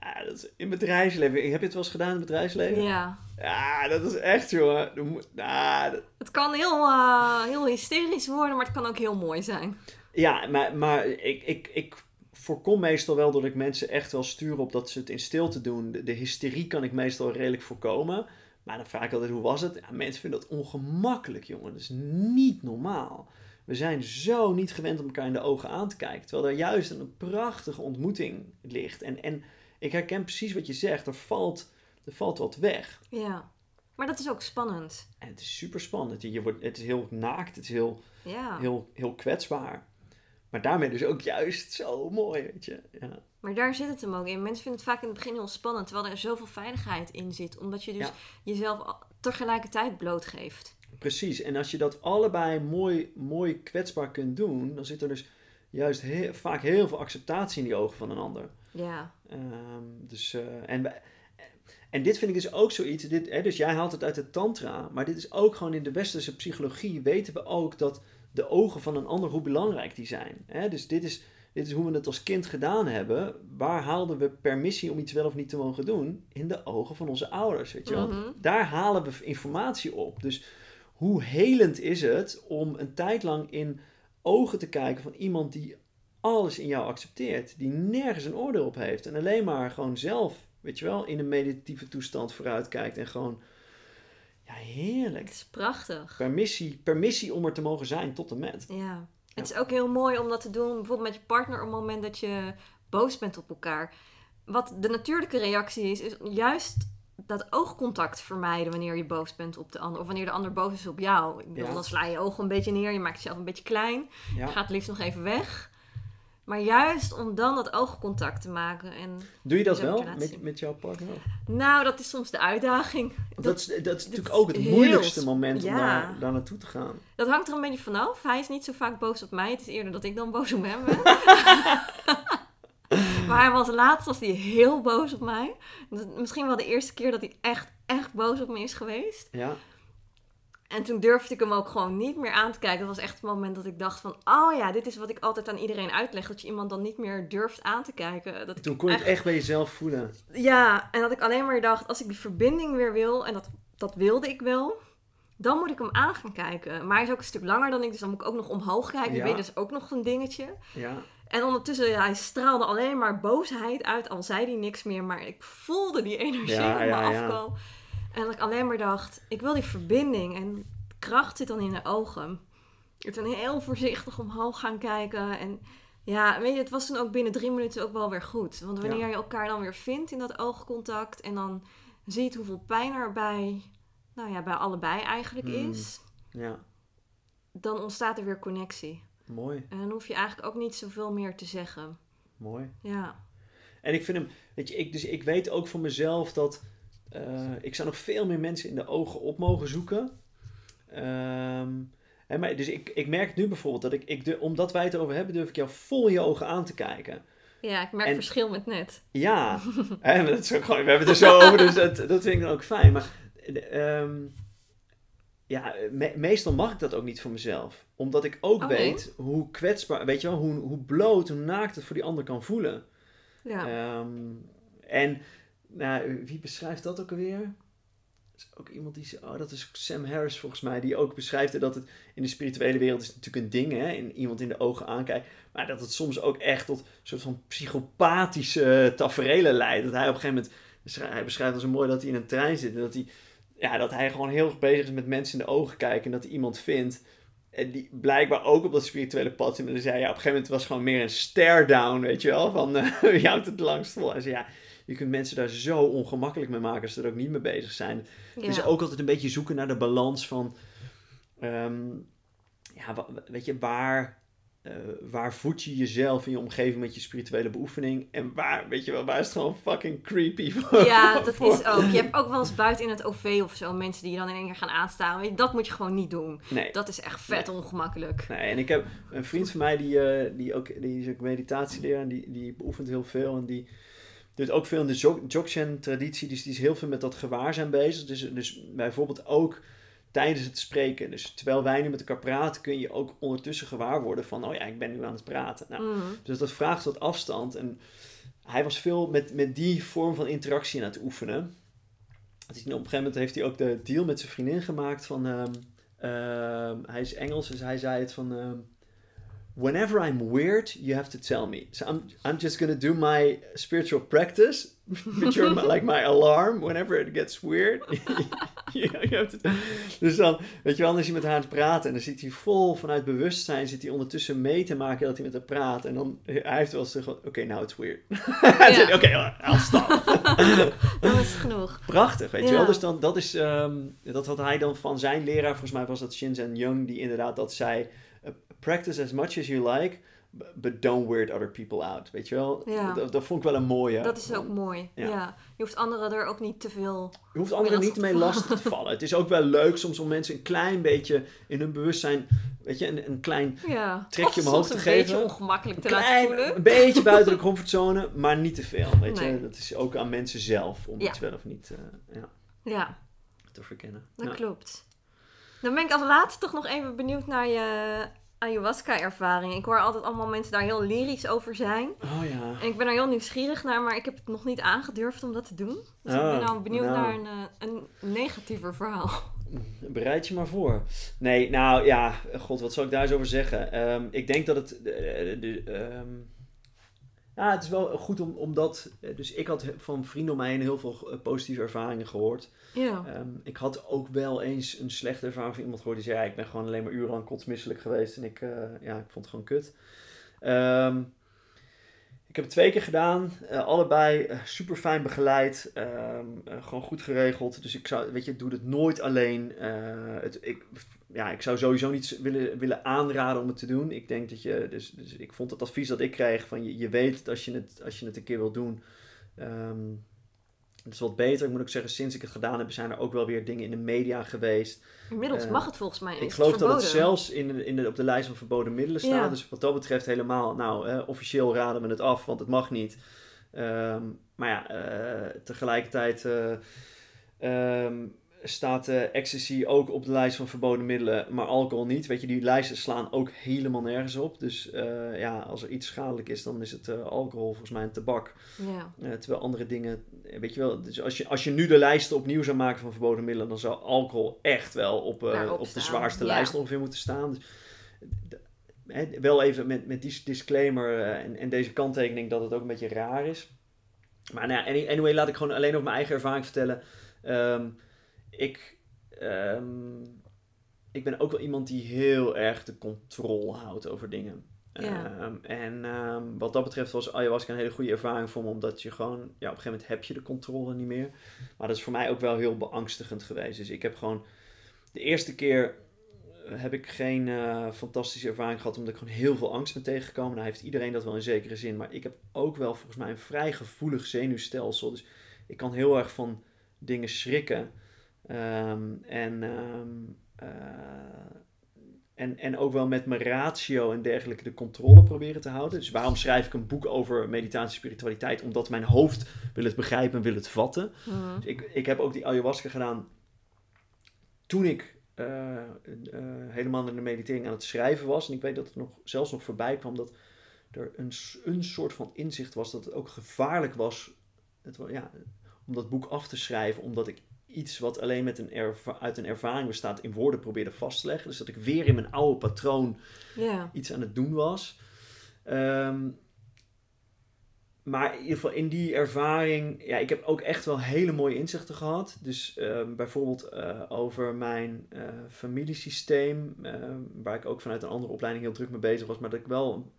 S2: Ja, dat is in bedrijfsleven. Heb je het wel eens gedaan in het bedrijfsleven?
S1: ja.
S2: Ja, dat is echt, jongen. Nou, dat-
S1: Het kan heel, eh, heel hysterisch worden, maar het kan ook heel mooi zijn.
S2: Ja, maar, maar ik, ik, ik voorkom meestal wel dat ik mensen echt wel stuur op dat ze het in stilte doen. De, de hysterie kan ik meestal redelijk voorkomen. Maar dan vraag ik altijd, hoe was het? Ja, mensen vinden dat ongemakkelijk, jongen. Dat is niet normaal. We zijn zo niet gewend om elkaar in de ogen aan te kijken. Terwijl er juist een prachtige ontmoeting ligt. En, en ik herken precies wat je zegt. Er valt, er valt wat weg.
S1: Ja. Maar dat is ook spannend.
S2: En het is super spannend. Je wordt, het is heel naakt. Het is heel,
S1: Ja.
S2: heel, heel kwetsbaar. Maar daarmee dus ook juist zo mooi, weet je. Ja,
S1: Maar daar zit het hem ook in. Mensen vinden het vaak in het begin heel spannend, terwijl er zoveel veiligheid in zit. Omdat je dus
S2: Ja.
S1: jezelf tegelijkertijd blootgeeft.
S2: precies. En als je dat allebei mooi, mooi kwetsbaar kunt doen, dan zit er dus juist heel, vaak heel veel acceptatie in die ogen van een ander.
S1: Ja.
S2: Ehm, dus, eh, en, en dit vind ik dus ook zoiets. Dit, hè, dus jij haalt het uit de tantra, maar dit is ook gewoon in de westerse psychologie weten we ook dat de ogen van een ander, hoe belangrijk die zijn. Hè? Dus dit is, dit is hoe we het als kind gedaan hebben. Waar haalden we permissie om iets wel of niet te mogen doen? In de ogen van onze ouders, weet je wel.
S1: Mhm.
S2: Daar halen we informatie op. Dus hoe helend is het om een tijd lang in ogen te kijken van iemand die alles in jou accepteert, die nergens een oordeel op heeft en alleen maar gewoon zelf, weet je wel, in een meditatieve toestand vooruit kijkt en gewoon, ja, heerlijk.
S1: Het is prachtig.
S2: Permissie, permissie om er te mogen zijn tot en met.
S1: Ja. Het is ook heel mooi om dat te doen, bijvoorbeeld met je partner, op het moment dat je boos bent op elkaar. Wat de natuurlijke reactie is, is juist dat oogcontact vermijden wanneer je boos bent op de ander. Of wanneer de ander boos is op jou. Ik bedoel,
S2: Ja.
S1: dan sla je je ogen een beetje neer, je maakt jezelf een beetje klein.
S2: Ja.
S1: Gaat liefst nog even weg. Maar juist om dan dat oogcontact te maken. En
S2: Doe je dat wel met, met jouw partner?
S1: nou, dat is soms de uitdaging.
S2: Want dat, is, dat is natuurlijk ook het moeilijkste moment om
S1: ja.
S2: daar, daar naartoe te gaan.
S1: Dat hangt er een beetje vanaf. Hij is niet zo vaak boos op mij. Het is eerder dat ik dan boos op hem ben. maar hij was laatst was hij heel boos op mij. Dat- Misschien wel de eerste keer dat hij echt, echt boos op me is geweest.
S2: Ja,
S1: En toen durfde ik hem ook gewoon niet meer aan te kijken. Dat was echt het moment dat ik dacht van... Oh ja, dit is wat ik altijd aan iedereen uitleg. Dat je iemand dan niet meer durft aan te kijken. Dat
S2: toen kon je het echt bij jezelf voelen.
S1: Ja, en dat ik alleen maar dacht... Als ik die verbinding weer wil... En dat, dat wilde ik wel... Dan moet ik hem aan gaan kijken. Maar hij is ook een stuk langer dan ik. Dus dan moet ik ook nog omhoog kijken.
S2: Ja.
S1: Weet, dat is ook nog een dingetje.
S2: Ja,
S1: En ondertussen, ja, hij straalde alleen maar boosheid uit. Al zei hij niks meer. Maar ik voelde die energie
S2: Ja,
S1: op me
S2: ja.
S1: afkomen. En dat ik alleen maar dacht... Ik wil die verbinding. En kracht zit dan in de ogen. Ik ben heel voorzichtig omhoog gaan kijken. En ja, weet je, het was toen ook binnen drie minuten ook wel weer goed. Want wanneer
S2: Ja.
S1: je elkaar dan weer vindt in dat oogcontact... En dan ziet hoeveel pijn er bij nou ja, bij allebei eigenlijk
S2: Hmm.
S1: is,
S2: Ja,
S1: dan ontstaat er weer connectie.
S2: mooi,
S1: En dan hoef je eigenlijk ook niet zoveel meer te zeggen.
S2: mooi.
S1: Ja,
S2: En ik vind hem, weet je, ik, dus ik weet ook van mezelf dat ik zou nog veel meer mensen in de ogen op mogen zoeken. Hè, maar, dus ik, ik merk nu bijvoorbeeld dat ik, ik de, omdat wij het erover hebben, durf ik jou vol in je ogen aan te kijken.
S1: ja ik merk
S2: En-
S1: verschil met net.
S2: Ja, hè, dat is ook gewoon, we hebben het er zo over, dus dat, dat vind ik dan ook fijn. Maar ehm, ja, me- meestal mag ik dat ook niet voor mezelf. Omdat ik ook
S1: Oh, nee?
S2: weet hoe kwetsbaar, weet je wel, hoe, hoe bloot, hoe naakt het voor die ander kan voelen.
S1: Ja.
S2: Ehm, en nou, wie beschrijft dat ook alweer? Is ook iemand die. Oh, dat is Sam Harris volgens mij. Die ook beschrijft dat het in de spirituele wereld is natuurlijk een ding, hè? In iemand in de ogen aankijkt. Maar dat het soms ook echt tot een soort van psychopathische taferelen leidt. Dat hij op een gegeven moment. Hij beschrijft als zo mooi dat hij in een trein zit. En dat hij, ja, dat hij gewoon heel erg bezig is met mensen in de ogen kijken. En dat hij iemand vindt. En die blijkbaar ook op dat spirituele pad zit. En dan zei ja, op een gegeven moment was het gewoon meer een stare down, weet je wel. Van eh, wie houdt het langst vol? En zei ja, je kunt mensen daar zo ongemakkelijk mee maken als ze er ook niet mee bezig zijn.
S1: ja.
S2: Dus ook altijd een beetje zoeken naar de balans van, ehm, ja, weet je, waar, eh, waar voed je jezelf in je omgeving met je spirituele beoefening? En waar, weet je wel, waar is het gewoon fucking creepy voor?
S1: Ja, dat
S2: voor-
S1: is ook. Je hebt ook wel eens buiten in het OV of zo mensen die je dan in één keer gaan aanstaan. Weet je, Dat moet je gewoon niet doen.
S2: Nee.
S1: Dat is echt vet ongemakkelijk.
S2: Nee, en ik heb een vriend van mij die, eh, die, ook, die is ook meditatieleraar en die, die beoefent heel veel. En die doet ook veel in de Dzog- Dzogchen-traditie. Dus die is heel veel met dat gewaarzijn bezig. Dus, dus bijvoorbeeld ook tijdens het spreken. Dus terwijl wij nu met elkaar praten, kun je ook ondertussen gewaar worden van... Oh ja, ik ben nu aan het praten. Nou,
S1: Mhm.
S2: dus dat vraagt wat afstand. En hij was veel met, met die vorm van interactie aan het oefenen. Op een gegeven moment heeft hij ook de deal met zijn vriendin gemaakt van... ehm, ehm, hij is Engels, dus hij zei het van... Whenever I'm weird, you have to tell me. So I'm, I'm just gonna do my spiritual practice. But you're my- like my alarm. Whenever it gets weird. you have to- dus dan, weet je wel, dan is hij met haar aan het praten. En dan zit hij vol vanuit bewustzijn. Zit hij ondertussen mee te maken dat hij met haar praat. En dan, hij heeft wel eens oké, now it's weird. Oké, I'll stop.
S1: Dan is genoeg.
S2: Prachtig, weet je wel. Dus dan, dat is, ehm, dat had hij dan van zijn leraar, volgens mij was dat Shinzen Young, die inderdaad dat zei, practice as much as you like, but don't weird other people out, weet je wel.
S1: Ja.
S2: Dat, dat vond ik wel een mooie.
S1: Dat is ook mooi.
S2: Ja.
S1: Ja. Je hoeft anderen er ook niet te veel...
S2: Je hoeft anderen niet mee lastig te vallen. Het is ook wel leuk soms om mensen een klein beetje in hun bewustzijn, weet je, een, een klein,
S1: Ja.
S2: Trekje
S1: Of
S2: omhoog te
S1: een
S2: geven.
S1: beetje ongemakkelijk te
S2: een,
S1: laten voelen.
S2: een beetje buiten de comfortzone, maar niet te veel, weet je. Dat is ook aan mensen zelf om iets wel of niet eh, ja,
S1: Ja,
S2: te verkennen.
S1: dat klopt. Dan ben ik als laatste toch nog even benieuwd naar je ayahuasca-ervaring. Ik hoor altijd allemaal mensen daar heel lyrisch over zijn.
S2: Oh ja.
S1: En ik ben er heel nieuwsgierig naar, maar ik heb het nog niet aangedurfd om dat te doen. Dus ik
S2: Oh,
S1: ben nou benieuwd
S2: nou.
S1: naar een, eh, een negatiever verhaal.
S2: Bereid je maar voor. Nee, nou ja, god, wat zal ik daar eens over zeggen? Ehm, ik denk dat het. eh, de, ehm, ja, het is wel goed om, omdat. eh, Dus ik had van vrienden om mij heen heel veel eh, positieve ervaringen gehoord.
S1: Ja.
S2: Ehm, ik had ook wel eens een slechte ervaring van iemand gehoord die zei: ja, Ik ben gewoon alleen maar urenlang kotsmisselijk geweest en ik, eh, ja, ik vond het gewoon kut. Ehm, ik heb het twee keer gedaan, eh, allebei super fijn begeleid, ehm, eh, gewoon goed geregeld. Dus ik zou, weet je, doe het nooit alleen. Eh, het, ik, ja, ik zou sowieso niet willen, willen aanraden om het te doen. Ik denk dat je, dus, dus ik vond het advies dat ik kreeg van je, je weet het als je het, als je het een keer wil doen. Ehm, het is wat beter. Ik moet ook zeggen, sinds ik het gedaan heb, zijn er ook wel weer dingen in de media geweest.
S1: Inmiddels
S2: Eh,
S1: mag het volgens mij.
S2: Ik geloof
S1: het
S2: dat het zelfs in de, in de, op de lijst van verboden middelen staat.
S1: Ja.
S2: Dus wat dat betreft helemaal, nou, eh, officieel raden we het af, want het mag niet. Ehm, maar ja, eh, tegelijkertijd ehm, staat eh, ecstasy ook op de lijst van verboden middelen, maar alcohol niet. Weet je, die lijsten slaan ook helemaal nergens op. Dus eh, ja, als er iets schadelijk is, dan is het eh, alcohol volgens mij en tabak.
S1: Ja.
S2: Terwijl andere dingen, weet je wel, dus als je, als je nu de lijsten opnieuw zou maken van verboden middelen, dan zou alcohol echt wel op, op de zwaarste
S1: ja.
S2: lijst ongeveer moeten staan. Dus, wel even met, met die disclaimer en, en deze kanttekening dat het ook een beetje raar is. Maar nou ja, any- anyway, laat ik gewoon alleen over mijn eigen ervaring vertellen. Ehm, ik, ehm, ik ben ook wel iemand die heel erg de controle houdt over dingen.
S1: Ja.
S2: Ehm, en ehm, wat dat betreft was ayahuasca een hele goede ervaring voor me, omdat je gewoon, ja, op een gegeven moment heb je de controle niet meer. Maar dat is voor mij ook wel heel beangstigend geweest. Dus ik heb gewoon, de eerste keer heb ik geen eh, fantastische ervaring gehad, omdat ik gewoon heel veel angst ben tegengekomen. Nou heeft iedereen dat wel in zekere zin, maar ik heb ook wel volgens mij een vrij gevoelig zenuwstelsel. Dus ik kan heel erg van dingen schrikken. Ehm, en, ehm, eh, en, en ook wel met mijn ratio en dergelijke de controle proberen te houden. Dus waarom schrijf ik een boek over meditatie en spiritualiteit? Omdat mijn hoofd wil het begrijpen en wil het vatten.
S1: Mhm.
S2: Dus ik, ik heb ook die ayahuasca gedaan toen ik eh, eh, helemaal in de meditering aan het schrijven was. En ik weet dat het nog, zelfs nog voorbij kwam dat er een, een soort van inzicht was dat het ook gevaarlijk was het, ja, om dat boek af te schrijven. Omdat ik iets wat alleen met een uit een ervaring bestaat in woorden probeerde vast te leggen. Dus dat ik weer in mijn oude patroon iets aan het doen was. Ehm, maar in ieder geval in die ervaring, ja, ik heb ook echt wel hele mooie inzichten gehad. Dus ehm, bijvoorbeeld eh, over mijn eh, familiesysteem, ehm, waar ik ook vanuit een andere opleiding heel druk mee bezig was. Maar dat ik wel,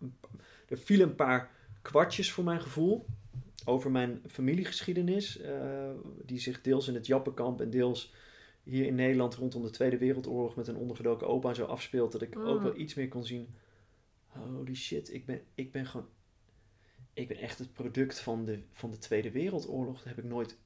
S2: er vielen een paar kwartjes voor mijn gevoel over mijn familiegeschiedenis. eh, die zich deels in het Jappenkamp en deels hier in Nederland rondom de Tweede Wereldoorlog met een ondergedoken opa en zo afspeelt. Dat ik ook
S1: Mm.
S2: wel iets meer kon zien. Holy shit, ik ben, ik ben gewoon. Ik ben echt het product van de, van de Tweede Wereldoorlog. Dat heb ik nooit.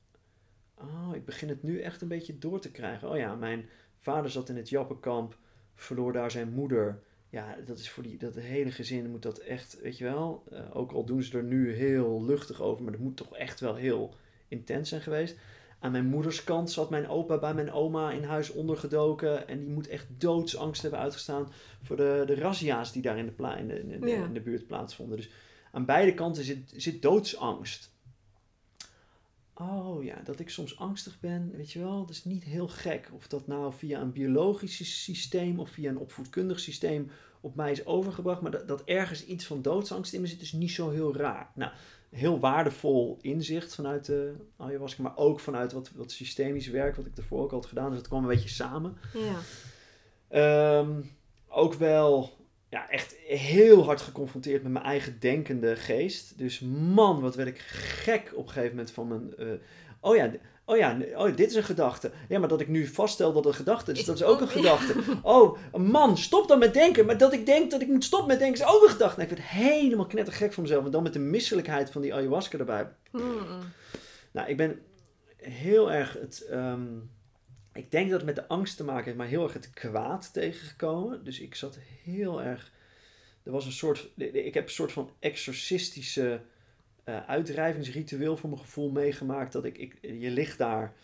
S2: Oh, ik begin het nu echt een beetje door te krijgen. Oh ja, mijn vader zat in het Jappenkamp, verloor daar zijn moeder. Ja, dat is voor die, dat hele gezin moet dat echt, weet je wel. eh, ook al doen ze er nu heel luchtig over, maar dat moet toch echt wel heel intens zijn geweest. Aan mijn moeders kant zat mijn opa bij mijn oma in huis ondergedoken. En die moet echt doodsangst hebben uitgestaan voor de, de razzia's die daar in de, pla- in, de, in, de,
S1: Ja.
S2: in de buurt plaatsvonden. Dus aan beide kanten zit, zit doodsangst. Oh ja, dat ik soms angstig ben, weet je wel, dat is niet heel gek. Of dat nou via een biologisch systeem of via een opvoedkundig systeem op mij is overgebracht. Maar dat, dat ergens iets van doodsangst in me zit, is niet zo heel raar. Nou, heel waardevol inzicht vanuit de ayahuasca, maar ook vanuit wat, wat systemisch werk, wat ik ervoor ook had gedaan. Dus dat kwam een beetje samen.
S1: Ja.
S2: Ehm, ook wel ja, echt heel hard geconfronteerd met mijn eigen denkende geest. Dus man, wat werd ik gek op een gegeven moment van mijn... eh, oh ja, oh ja, oh, dit is een gedachte. Ja, maar dat ik nu vaststel dat het een gedachte is, dat is ook een gedachte. Oh, man, stop dan met denken. Maar dat ik denk dat ik moet stoppen met denken is ook een gedachte. Nou, ik werd helemaal knettergek van mezelf. En dan met de misselijkheid van die ayahuasca erbij.
S1: Mm.
S2: Nou, ik ben heel erg het. ehm, ik denk dat het met de angst te maken heeft, maar heel erg het kwaad tegengekomen. Dus ik zat heel erg. Er was een soort. Ik heb een soort van exorcistische eh, uitdrijvingsritueel voor mijn gevoel meegemaakt. Dat ik, ik. Je ligt daar.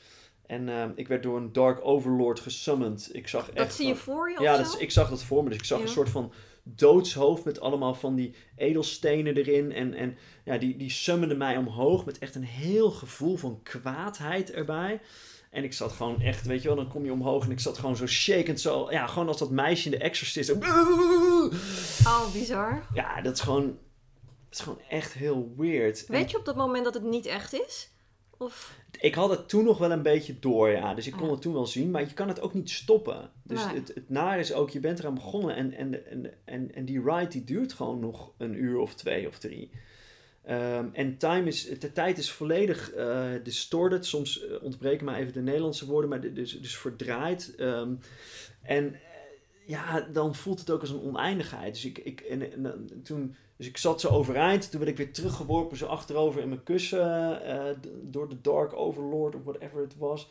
S2: En ehm, ik werd door een Dark Overlord gesummoned. Ik zag echt.
S1: Dat zie je voor je
S2: ja, dat ik zag dat voor me. Dus ik zag
S1: Ja.
S2: een soort van doodshoofd met allemaal van die edelstenen erin. En, en ja, die, die summende mij omhoog met echt een heel gevoel van kwaadheid erbij. En ik zat gewoon echt, weet je wel, dan kom je omhoog en ik zat gewoon zo shakend zo. Ja, gewoon als dat meisje in de Exorcist.
S1: Oh, bizar.
S2: Ja, dat is gewoon, dat is gewoon echt heel weird. En
S1: Weet je op dat moment dat het niet echt is? Of...
S2: Ik had het toen nog wel een beetje door, ja. Dus ik kon
S1: Ja.
S2: het toen wel zien, maar je kan het ook niet stoppen. Dus
S1: Nee.
S2: het, het naar is ook, je bent eraan begonnen en, en, en, en, en die ride die duurt gewoon nog een uur of twee of drie. Ehm, en time is, de tijd is volledig eh, distorted. Soms eh, ontbreken mij even de Nederlandse woorden, maar dus, dus verdraaid. Ehm, en eh, ja, dan voelt het ook als een oneindigheid. Dus ik, ik, en, en, en toen, dus ik zat zo overeind. Toen werd ik weer teruggeworpen, zo achterover in mijn kussen. door de Dark Overlord of whatever het was.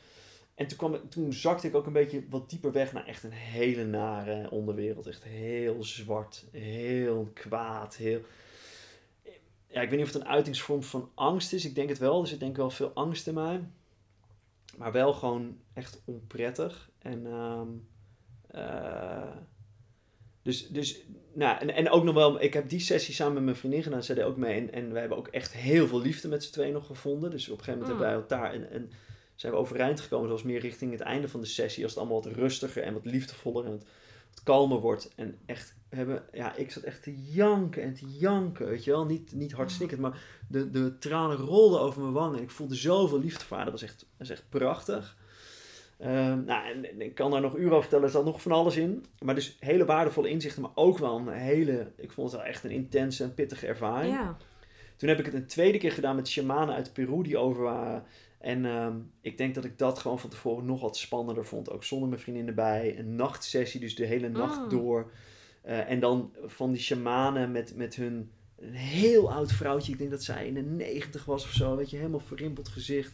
S2: En toen, kwam, toen zakte ik ook een beetje wat dieper weg naar echt een hele nare onderwereld. Echt heel zwart, heel kwaad, heel... Ja, ik weet niet of het een uitingsvorm van angst is. Ik denk het wel. Er zit denk ik wel veel angst in mij. Maar wel gewoon echt onprettig. En, ehm, eh, dus, dus, nou, en, en ook nog wel, ik heb die sessie samen met mijn vriendin gedaan, zij deed ook mee. En, en we hebben ook echt heel veel liefde met z'n tweeën nog gevonden. Dus op een gegeven moment
S1: Mm.
S2: hebben wij elkaar en, en zijn we overeind gekomen. zoals meer richting het einde van de sessie, als het allemaal wat rustiger en wat liefdevoller en wat, wat kalmer wordt. En echt, we hebben, ja, ik zat echt te janken en te janken, weet je wel. Niet, niet hard snikkend, maar de, de tranen rolden over mijn wangen. En ik voelde zoveel liefde voor haar. Dat was echt, dat was echt prachtig. Ehm, nou, en, en ik kan daar nog uren over vertellen, er zat nog van alles in. Maar dus hele waardevolle inzichten, maar ook wel een hele, ik vond het wel echt een intense en pittige ervaring.
S1: Ja.
S2: Toen heb ik het een tweede keer gedaan met shamanen uit Peru die over waren. En ehm, ik denk dat ik dat gewoon van tevoren nog wat spannender vond. Ook zonder mijn vriendin erbij. Een nachtsessie, dus de hele nacht
S1: Mm.
S2: door. Eh, en dan van die shamanen met, met hun... Een heel oud vrouwtje. Ik denk dat zij in de negentig was of zo. Weet je, helemaal verrimpeld gezicht.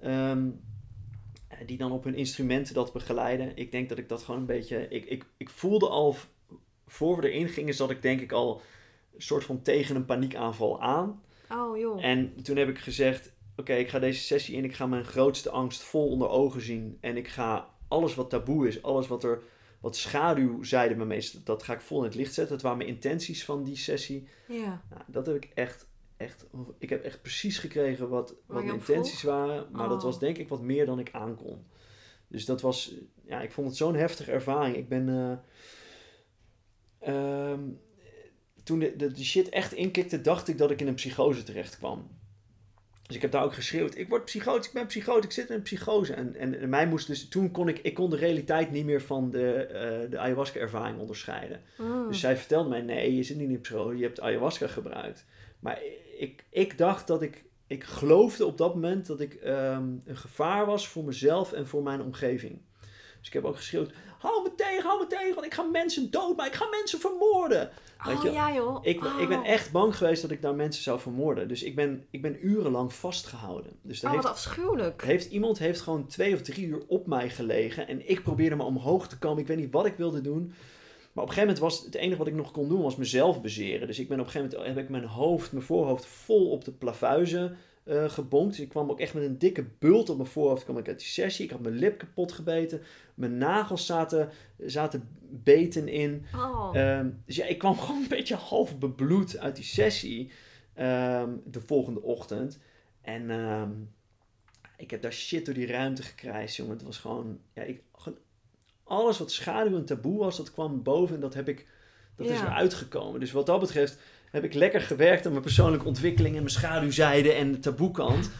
S2: Ehm, eh, die dan op hun instrumenten dat begeleiden. Ik denk dat ik dat gewoon een beetje... Ik, ik, ik voelde al, voor we erin gingen, zat ik denk ik al... een soort van tegen een paniekaanval aan.
S1: Oh joh.
S2: En toen heb ik gezegd: Oké, ik ga deze sessie in. Ik ga mijn grootste angst vol onder ogen zien. En ik ga alles wat taboe is, alles wat er. Wat schaduwzijde me meest, dat ga ik vol in het licht zetten. Dat waren mijn intenties van die sessie.
S1: Ja.
S2: Nou, dat heb ik echt, echt. Ik heb echt precies gekregen wat, wat mijn intenties waren. Maar dat
S1: Oh.
S2: was denk ik wat meer dan ik aankon. Dus dat was. Ja, ik vond het zo'n heftige ervaring. Ik ben. eh, ehm, toen de, de, de shit echt inkikte, dacht ik dat ik in een psychose terecht kwam. Dus ik heb daar ook geschreeuwd, ik word psychotisch, ik ben psychotisch, ik zit in een psychose. En, en, en mij moest dus, toen kon ik, ik kon de realiteit niet meer van de, eh, de ayahuasca ervaring onderscheiden.
S1: Mm.
S2: Dus zij vertelde mij, nee, je zit niet in een psychose, je hebt ayahuasca gebruikt. Maar ik, ik dacht dat ik, ik geloofde op dat moment dat ik ehm, een gevaar was voor mezelf en voor mijn omgeving. Dus ik heb ook geschreeuwd, hou me tegen, hou me tegen, want ik ga mensen doodmaken, ik ga mensen vermoorden. weet
S1: oh
S2: je,
S1: ja joh.
S2: Ik, ben- ik ben echt bang geweest dat ik daar mensen zou vermoorden. Dus ik ben, ik ben urenlang vastgehouden. Dus
S1: Oh, wat
S2: heeft,
S1: afschuwelijk.
S2: heeft, iemand heeft gewoon twee of drie uur op mij gelegen. En ik probeerde maar omhoog te komen. Ik weet niet wat ik wilde doen. Maar op een gegeven moment was het enige wat ik nog kon doen, was mezelf bezeren. Dus ik ben op een gegeven moment heb ik mijn hoofd, mijn voorhoofd vol op de plavuizen eh gebonkt. Dus ik kwam ook echt met een dikke bult op mijn voorhoofd kwam ik uit die sessie. Ik had mijn lip kapot gebeten. Mijn nagels zaten, zaten beten in.
S1: Oh.
S2: Ehm, dus ja, ik kwam gewoon een beetje half bebloed uit die sessie ehm, de volgende ochtend. En ehm, ik heb daar shit door die ruimte gekrijsd, jongen. Het was gewoon, ja, ik, gewoon alles wat schaduw en taboe was, dat kwam boven en dat heb ik, dat is eruit gekomen. Dus wat dat betreft heb ik lekker gewerkt aan mijn persoonlijke ontwikkeling en mijn schaduwzijde en de taboekant.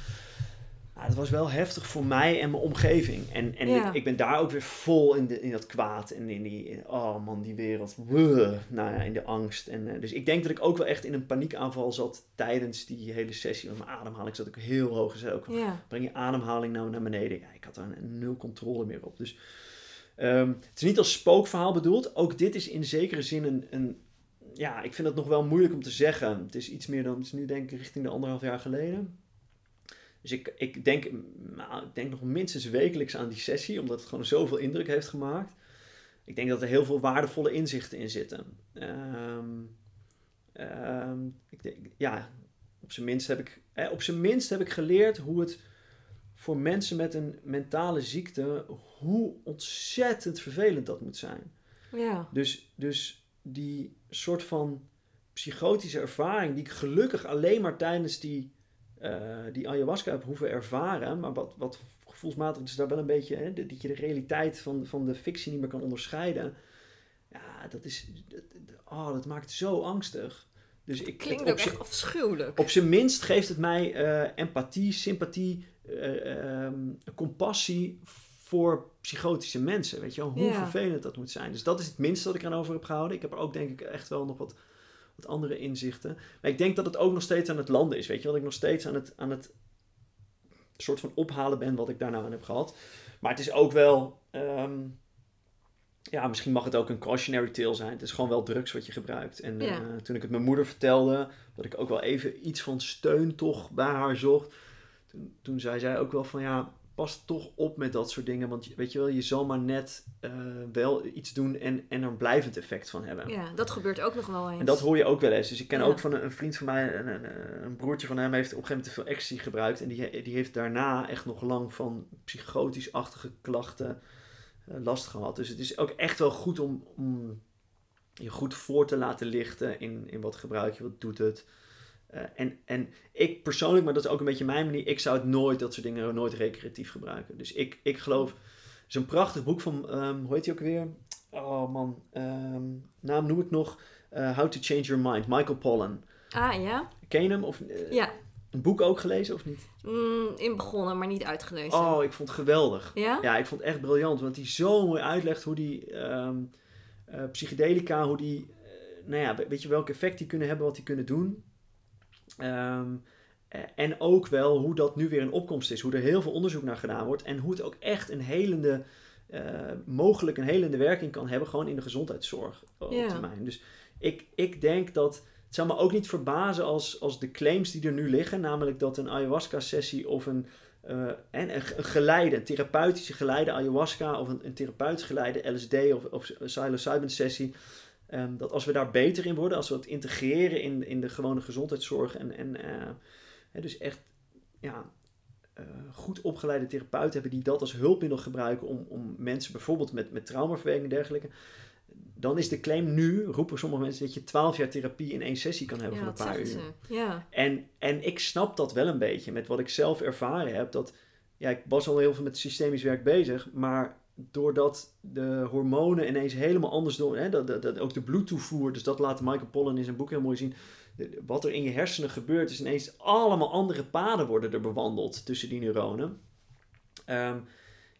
S2: Ja, het was wel heftig voor mij en mijn omgeving. En, en
S1: Ja.
S2: ik, ik ben daar ook weer vol in, de, in dat kwaad en in die, in- oh man, die wereld. Wuh. nou ja, in de angst. En, eh, dus ik denk dat ik ook wel echt in een paniekaanval zat tijdens die hele sessie. Want mijn ademhaling zat ook heel hoog. Zei ook,
S1: ja.
S2: breng je ademhaling nou naar beneden. Ja, ik had daar nul controle meer op. Dus ehm, het is niet als spookverhaal bedoeld. Ook dit is in zekere zin een, een... Ja, ik vind het nog wel moeilijk om te zeggen. Het is iets meer dan... Het is nu denk ik richting de anderhalf jaar geleden. Dus ik, ik, denk, nou, ik denk nog minstens wekelijks aan die sessie. Omdat het gewoon zoveel indruk heeft gemaakt. Ik denk dat er heel veel waardevolle inzichten in zitten. Ehm, ehm, ik denk, ja, op zijn minst heb ik, eh, op zijn minst heb ik geleerd hoe het voor mensen met een mentale ziekte, hoe ontzettend vervelend dat moet zijn.
S1: Ja.
S2: Dus, dus die soort van psychotische ervaring, die ik gelukkig alleen maar tijdens die, eh, die ayahuasca heb hoeven ervaren, maar wat, wat gevoelsmatig dus daar wel een beetje, hè, dat je de realiteit van, van de fictie niet meer kan onderscheiden. Ja, dat is, dat, oh, dat maakt zo angstig. Dus ik,
S1: Klinkt ook echt afschuwelijk.
S2: op zijn minst geeft het mij eh, empathie, sympathie, eh, ehm, compassie voor psychotische mensen. Weet je wel, hoe vervelend dat moet zijn. Dus dat is het minste dat ik aan over heb gehouden. Ik heb er ook denk ik echt wel nog wat, wat andere inzichten. Maar ik denk dat het ook nog steeds aan het landen is. Weet je dat ik nog steeds aan het, aan het soort van ophalen ben wat ik daarna aan heb gehad. Maar het is ook wel... ehm, ja, misschien mag het ook een cautionary tale zijn. Het is gewoon wel drugs wat je gebruikt. En eh, toen ik het mijn moeder vertelde, dat ik ook wel even iets van steun toch bij haar zocht. Toen, toen zei zij ook wel van ja, pas toch op met dat soort dingen. Want weet je wel, je zal maar net eh, wel iets doen en, en er een blijvend effect van hebben.
S1: Ja, dat gebeurt ook nog wel eens.
S2: En dat hoor je ook wel eens. Dus ik ken
S1: Ja.
S2: ook van een, een vriend van mij, een, een, een broertje van hem, heeft op een gegeven moment te veel ecstasy gebruikt. En die, die heeft daarna echt nog lang van psychotisch-achtige klachten eh, last gehad. Dus het is ook echt wel goed om, om je goed voor te laten lichten in, in wat gebruik je, wat doet het. Eh, en, en ik persoonlijk, maar dat is ook een beetje mijn manier, ik zou het nooit, dat soort dingen, nooit recreatief gebruiken. Dus ik, ik geloof, het is een prachtig boek van, ehm, hoe heet hij ook weer? Oh man, ehm, naam noem ik nog. eh, How to Change Your Mind, Michael Pollan.
S1: Ah, ja?
S2: Ken je hem? Of, eh,
S1: Ja.
S2: Een boek ook gelezen of niet?
S1: Mm, in begonnen, maar niet uitgelezen.
S2: Oh, ik vond het geweldig.
S1: Ja?
S2: Ja, ik vond het echt briljant. Want hij zo mooi uitlegt hoe die ehm, eh, psychedelica, hoe die, nou ja, weet je welk effect die kunnen hebben, wat die kunnen doen. Ehm, eh, en ook wel hoe dat nu weer in opkomst is. Hoe er heel veel onderzoek naar gedaan wordt. En hoe het ook echt een helende, eh, mogelijk een helende werking kan hebben. Gewoon in de gezondheidszorg op
S1: Ja.
S2: termijn. Dus ik, ik denk dat... Het zou me ook niet verbazen als, als de claims die er nu liggen. Namelijk dat een ayahuasca sessie of een... eh, en een, geleide, een therapeutische geleide ayahuasca of een, een therapeutisch geleide LSD of, of psilocybin ehm, dat als we daar beter in worden, als we het integreren in, in de gewone gezondheidszorg en, en eh, dus echt ja, eh, goed opgeleide therapeuten hebben die dat als hulpmiddel gebruiken om, om mensen bijvoorbeeld met, met traumaverwerking en dergelijke. Dan is de claim nu, roepen sommige mensen, dat je 12 jaar therapie in één sessie kan hebben
S1: ja,
S2: van een paar uur.
S1: ze. Ja.
S2: En, en ik snap dat wel een beetje met wat ik zelf ervaren heb. Dat, ja, ik was al heel veel met systemisch werk bezig, maar doordat de hormonen ineens helemaal anders door, hè, dat, dat, dat ook de bloedtoevoer, dus dat laat Michael Pollan in zijn boek heel mooi zien. Wat er in je hersenen gebeurt, is ineens allemaal andere paden worden er bewandeld tussen die neuronen. Ehm,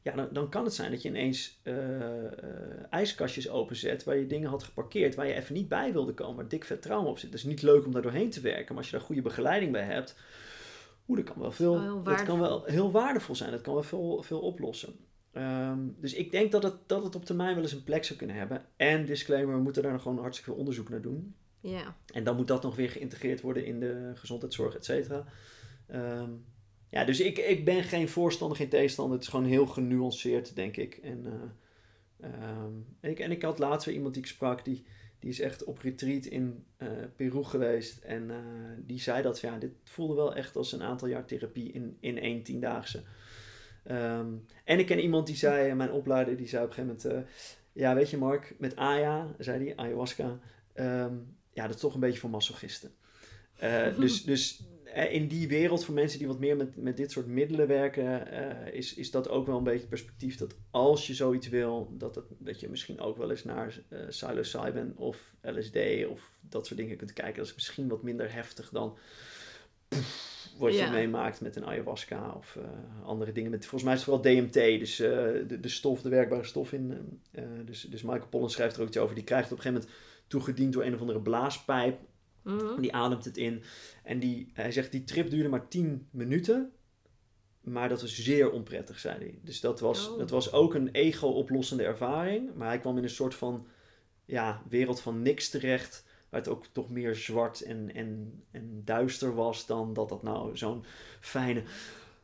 S2: ja, dan, dan kan het zijn dat je ineens eh, eh, ijskastjes openzet waar je dingen had geparkeerd, waar je even niet bij wilde komen, waar dik vet trauma op zit. Het is niet leuk om daar doorheen te werken, maar als je daar goede begeleiding bij hebt, oeh, dat kan wel veel,
S1: Wel
S2: dat kan wel
S1: waardevol.
S2: heel waardevol zijn. Dat kan wel veel, veel oplossen. Ehm, dus ik denk dat het, dat het op termijn wel eens een plek zou kunnen hebben. En disclaimer, we moeten daar nog gewoon hartstikke veel onderzoek naar doen.
S1: Ja.
S2: En dan moet dat nog weer geïntegreerd worden in de gezondheidszorg, et cetera. Ehm, ja, dus ik, ik ben geen voorstander, geen tegenstander. Het is gewoon heel genuanceerd, denk ik. En, eh, ehm, en, ik, en ik had laatst weer iemand die ik sprak, die, die is echt op retreat in eh, Peru geweest. En eh, die zei dat, ja, dit voelde wel echt als een aantal jaar therapie in, in één tiendaagse. Ehm, en ik ken iemand die zei, mijn opleider, die zei op een gegeven moment... eh, ja, weet je Mark, met Aya, zei hij, ayahuasca... ehm, ja, dat is toch een beetje voor masochisten. Eh, dus, dus eh, in die wereld voor mensen die wat meer met, met dit soort middelen werken, eh, is, is dat ook wel een beetje het perspectief dat als je zoiets wil, dat, het, dat je misschien ook wel eens naar eh psilocybin of LSD of dat soort dingen kunt kijken. Dat is misschien wat minder heftig dan pff, wat je
S1: Ja.
S2: meemaakt met een ayahuasca of eh, andere dingen. Met, volgens mij is het vooral DMT, dus eh, de, de stof, de werkbare stof in. eh, dus, dus Michael Pollan schrijft er ook iets over. Die krijgt het op een gegeven moment toegediend door een of andere blaaspijp.
S1: Mhm.
S2: Die ademt het in. En die, hij zegt, die trip duurde maar 10 minuten. Maar dat was zeer onprettig, zei hij. Dus dat was,
S1: Oh.
S2: dat was ook een ego-oplossende ervaring. Maar hij kwam in een soort van ja, wereld van niks terecht. Waar het ook toch meer zwart en, en, en duister was dan dat dat nou zo'n fijne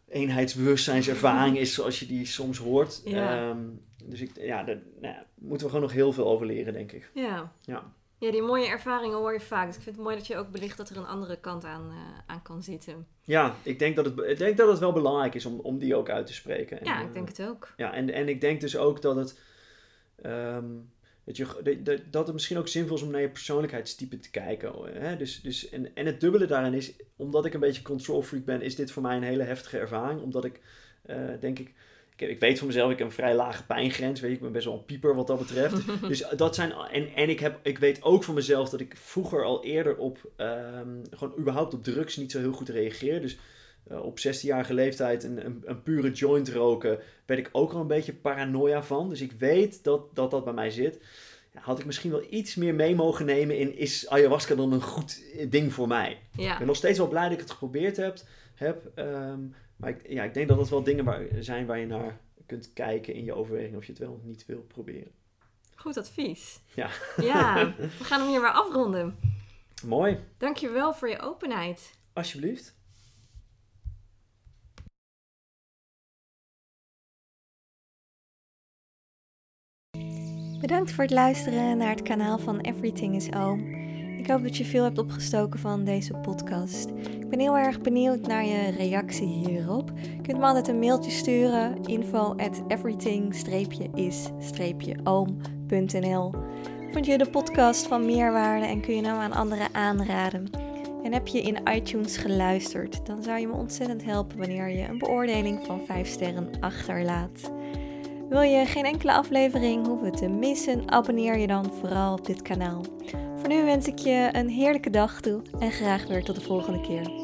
S2: eenheidsbewustzijnservaring is zoals je die soms hoort.
S1: Ja.
S2: Ehm, dus ik, ja, daar nou ja, moeten we gewoon nog heel veel over leren, denk ik.
S1: Ja.
S2: Ja.
S1: Ja, die mooie ervaringen hoor je vaak. Dus ik vind het mooi dat je ook belicht dat er een andere kant aan, eh, aan kan zitten.
S2: Ja, ik denk dat het, ik denk dat het wel belangrijk is om, om die ook uit te spreken. En,
S1: Ja,
S2: eh,
S1: ik denk het ook.
S2: Ja, en, en ik denk dus ook dat het, ehm, dat, je, dat- het misschien ook zinvol is om naar je persoonlijkheidstype te kijken. Hè? Dus, dus, en, en het dubbele daarin is, omdat ik een beetje control freak ben, is dit voor mij een hele heftige ervaring. Omdat ik, eh, denk ik, ik, ik weet van mezelf, ik heb een vrij lage pijngrens. Weet je, ik ben best wel een pieper wat dat betreft. Dus dat zijn, en, en ik, heb, ik weet ook van mezelf dat ik vroeger al eerder op, ehm, gewoon überhaupt op drugs niet zo heel goed reageer. Dus eh, op 16-jarige leeftijd een, een, een pure joint roken, werd ik ook al een beetje paranoia van. Dus ik weet dat dat, dat bij mij zit. Ja, had ik misschien wel iets meer mee mogen nemen in, is ayahuasca dan een goed ding voor mij? Ik
S1: Ja.
S2: ben nog steeds wel blij dat ik het geprobeerd heb. heb ehm, maar ik, ja, ik denk dat dat wel dingen waar, zijn waar je naar kunt kijken in je overweging of je het wel of niet wil proberen.
S1: Goed advies.
S2: Ja.
S1: Ja, we gaan hem hier maar afronden.
S2: Mooi,
S1: Dankjewel voor je openheid.
S2: alsjeblieft.
S3: Bedankt voor het luisteren naar het kanaal van Everything is Oom. Ik hoop dat je veel hebt opgestoken van deze podcast. Ik ben heel erg benieuwd naar je reactie hierop. Je kunt me altijd een mailtje sturen: info at everything-is-oom.nl Vond je de podcast van meerwaarde en kun je hem aan anderen aanraden? En heb je in iTunes geluisterd, dan zou je me ontzettend helpen wanneer je een beoordeling van 5 sterren achterlaat. Wil je geen enkele aflevering hoeven te missen, abonneer je dan vooral op dit kanaal. Voor nu wens ik je een heerlijke dag toe en graag weer tot de volgende keer.